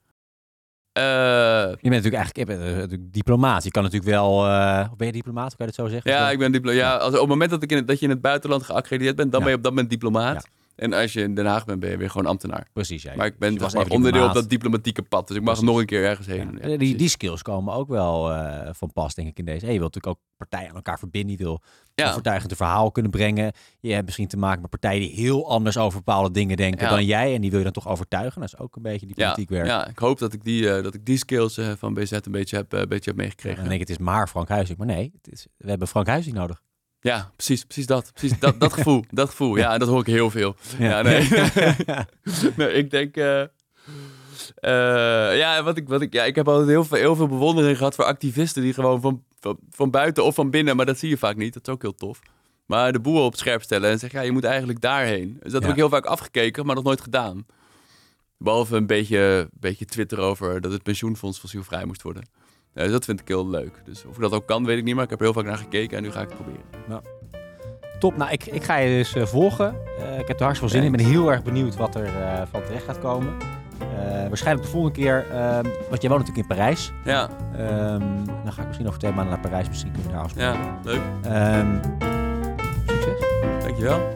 je bent natuurlijk eigenlijk je bent natuurlijk diplomaat. Je kan natuurlijk wel. Uh, ben je diplomaat? Kan je dat zo zeggen? Ja, ik ben diplomaat. Ja, als, op het moment dat, ik in het, dat je in het buitenland geaccrediteerd bent, dan ben je op dat moment diplomaat. En als je in Den Haag bent, ben je weer gewoon ambtenaar. Precies, ja. Maar ik ben Dus maar onderdeel op dat diplomatieke pad. Dus ik mag Precies. nog een keer ergens heen. Ja, Ja, die, die skills komen ook wel eh, van pas, denk ik, in deze. Hey, je wilt natuurlijk ook partijen aan elkaar verbinden. Je wil Ja. overtuigend een verhaal kunnen brengen. Je hebt misschien te maken met partijen die heel anders over bepaalde dingen denken dan jij. En die wil je dan toch overtuigen. Dat is ook een beetje diplomatiek werk. ja, ik hoop dat ik die, eh, dat ik die skills eh, van BZ een beetje heb, een beetje heb En meegekregen. dan denk ik, het is maar Frank Huizing. Maar nee, het is, we hebben Frank Huizing nodig. Ja, precies, precies dat. Precies dat, dat gevoel. Dat gevoel. Ja, dat hoor ik heel veel. Ja, nee. nee, ik denk. eh, eh, ja, wat ik, wat ik, ja, ik heb altijd heel veel, heel veel bewondering gehad voor activisten die gewoon van, van, van buiten of van binnen, maar dat zie je vaak niet. Dat is ook heel tof. Maar de boel op scherp stellen en zeggen, ja, je moet eigenlijk daarheen. Dus dat Ja. heb ik heel vaak afgekeken, maar nog nooit gedaan. Behalve een beetje, beetje Twitter over dat het pensioenfonds fossielvrij moest worden. Dus dat vind ik heel leuk. Dus of ik dat ook kan, weet ik niet, maar ik heb heel vaak naar gekeken en nu ga ik het proberen. Top, nou, ik, ik ga je dus eh, volgen. Eh, ik heb er hartstikke veel zin in. Ik ben heel erg benieuwd wat er eh, van terecht gaat komen. Waarschijnlijk de volgende keer, ehm, want jij woont natuurlijk in Parijs. Ja, Ehm, dan ga ik misschien over twee maanden naar Parijs. Misschien kunnen we daar afspreken. ja, leuk. Ehm, succes. Dankjewel.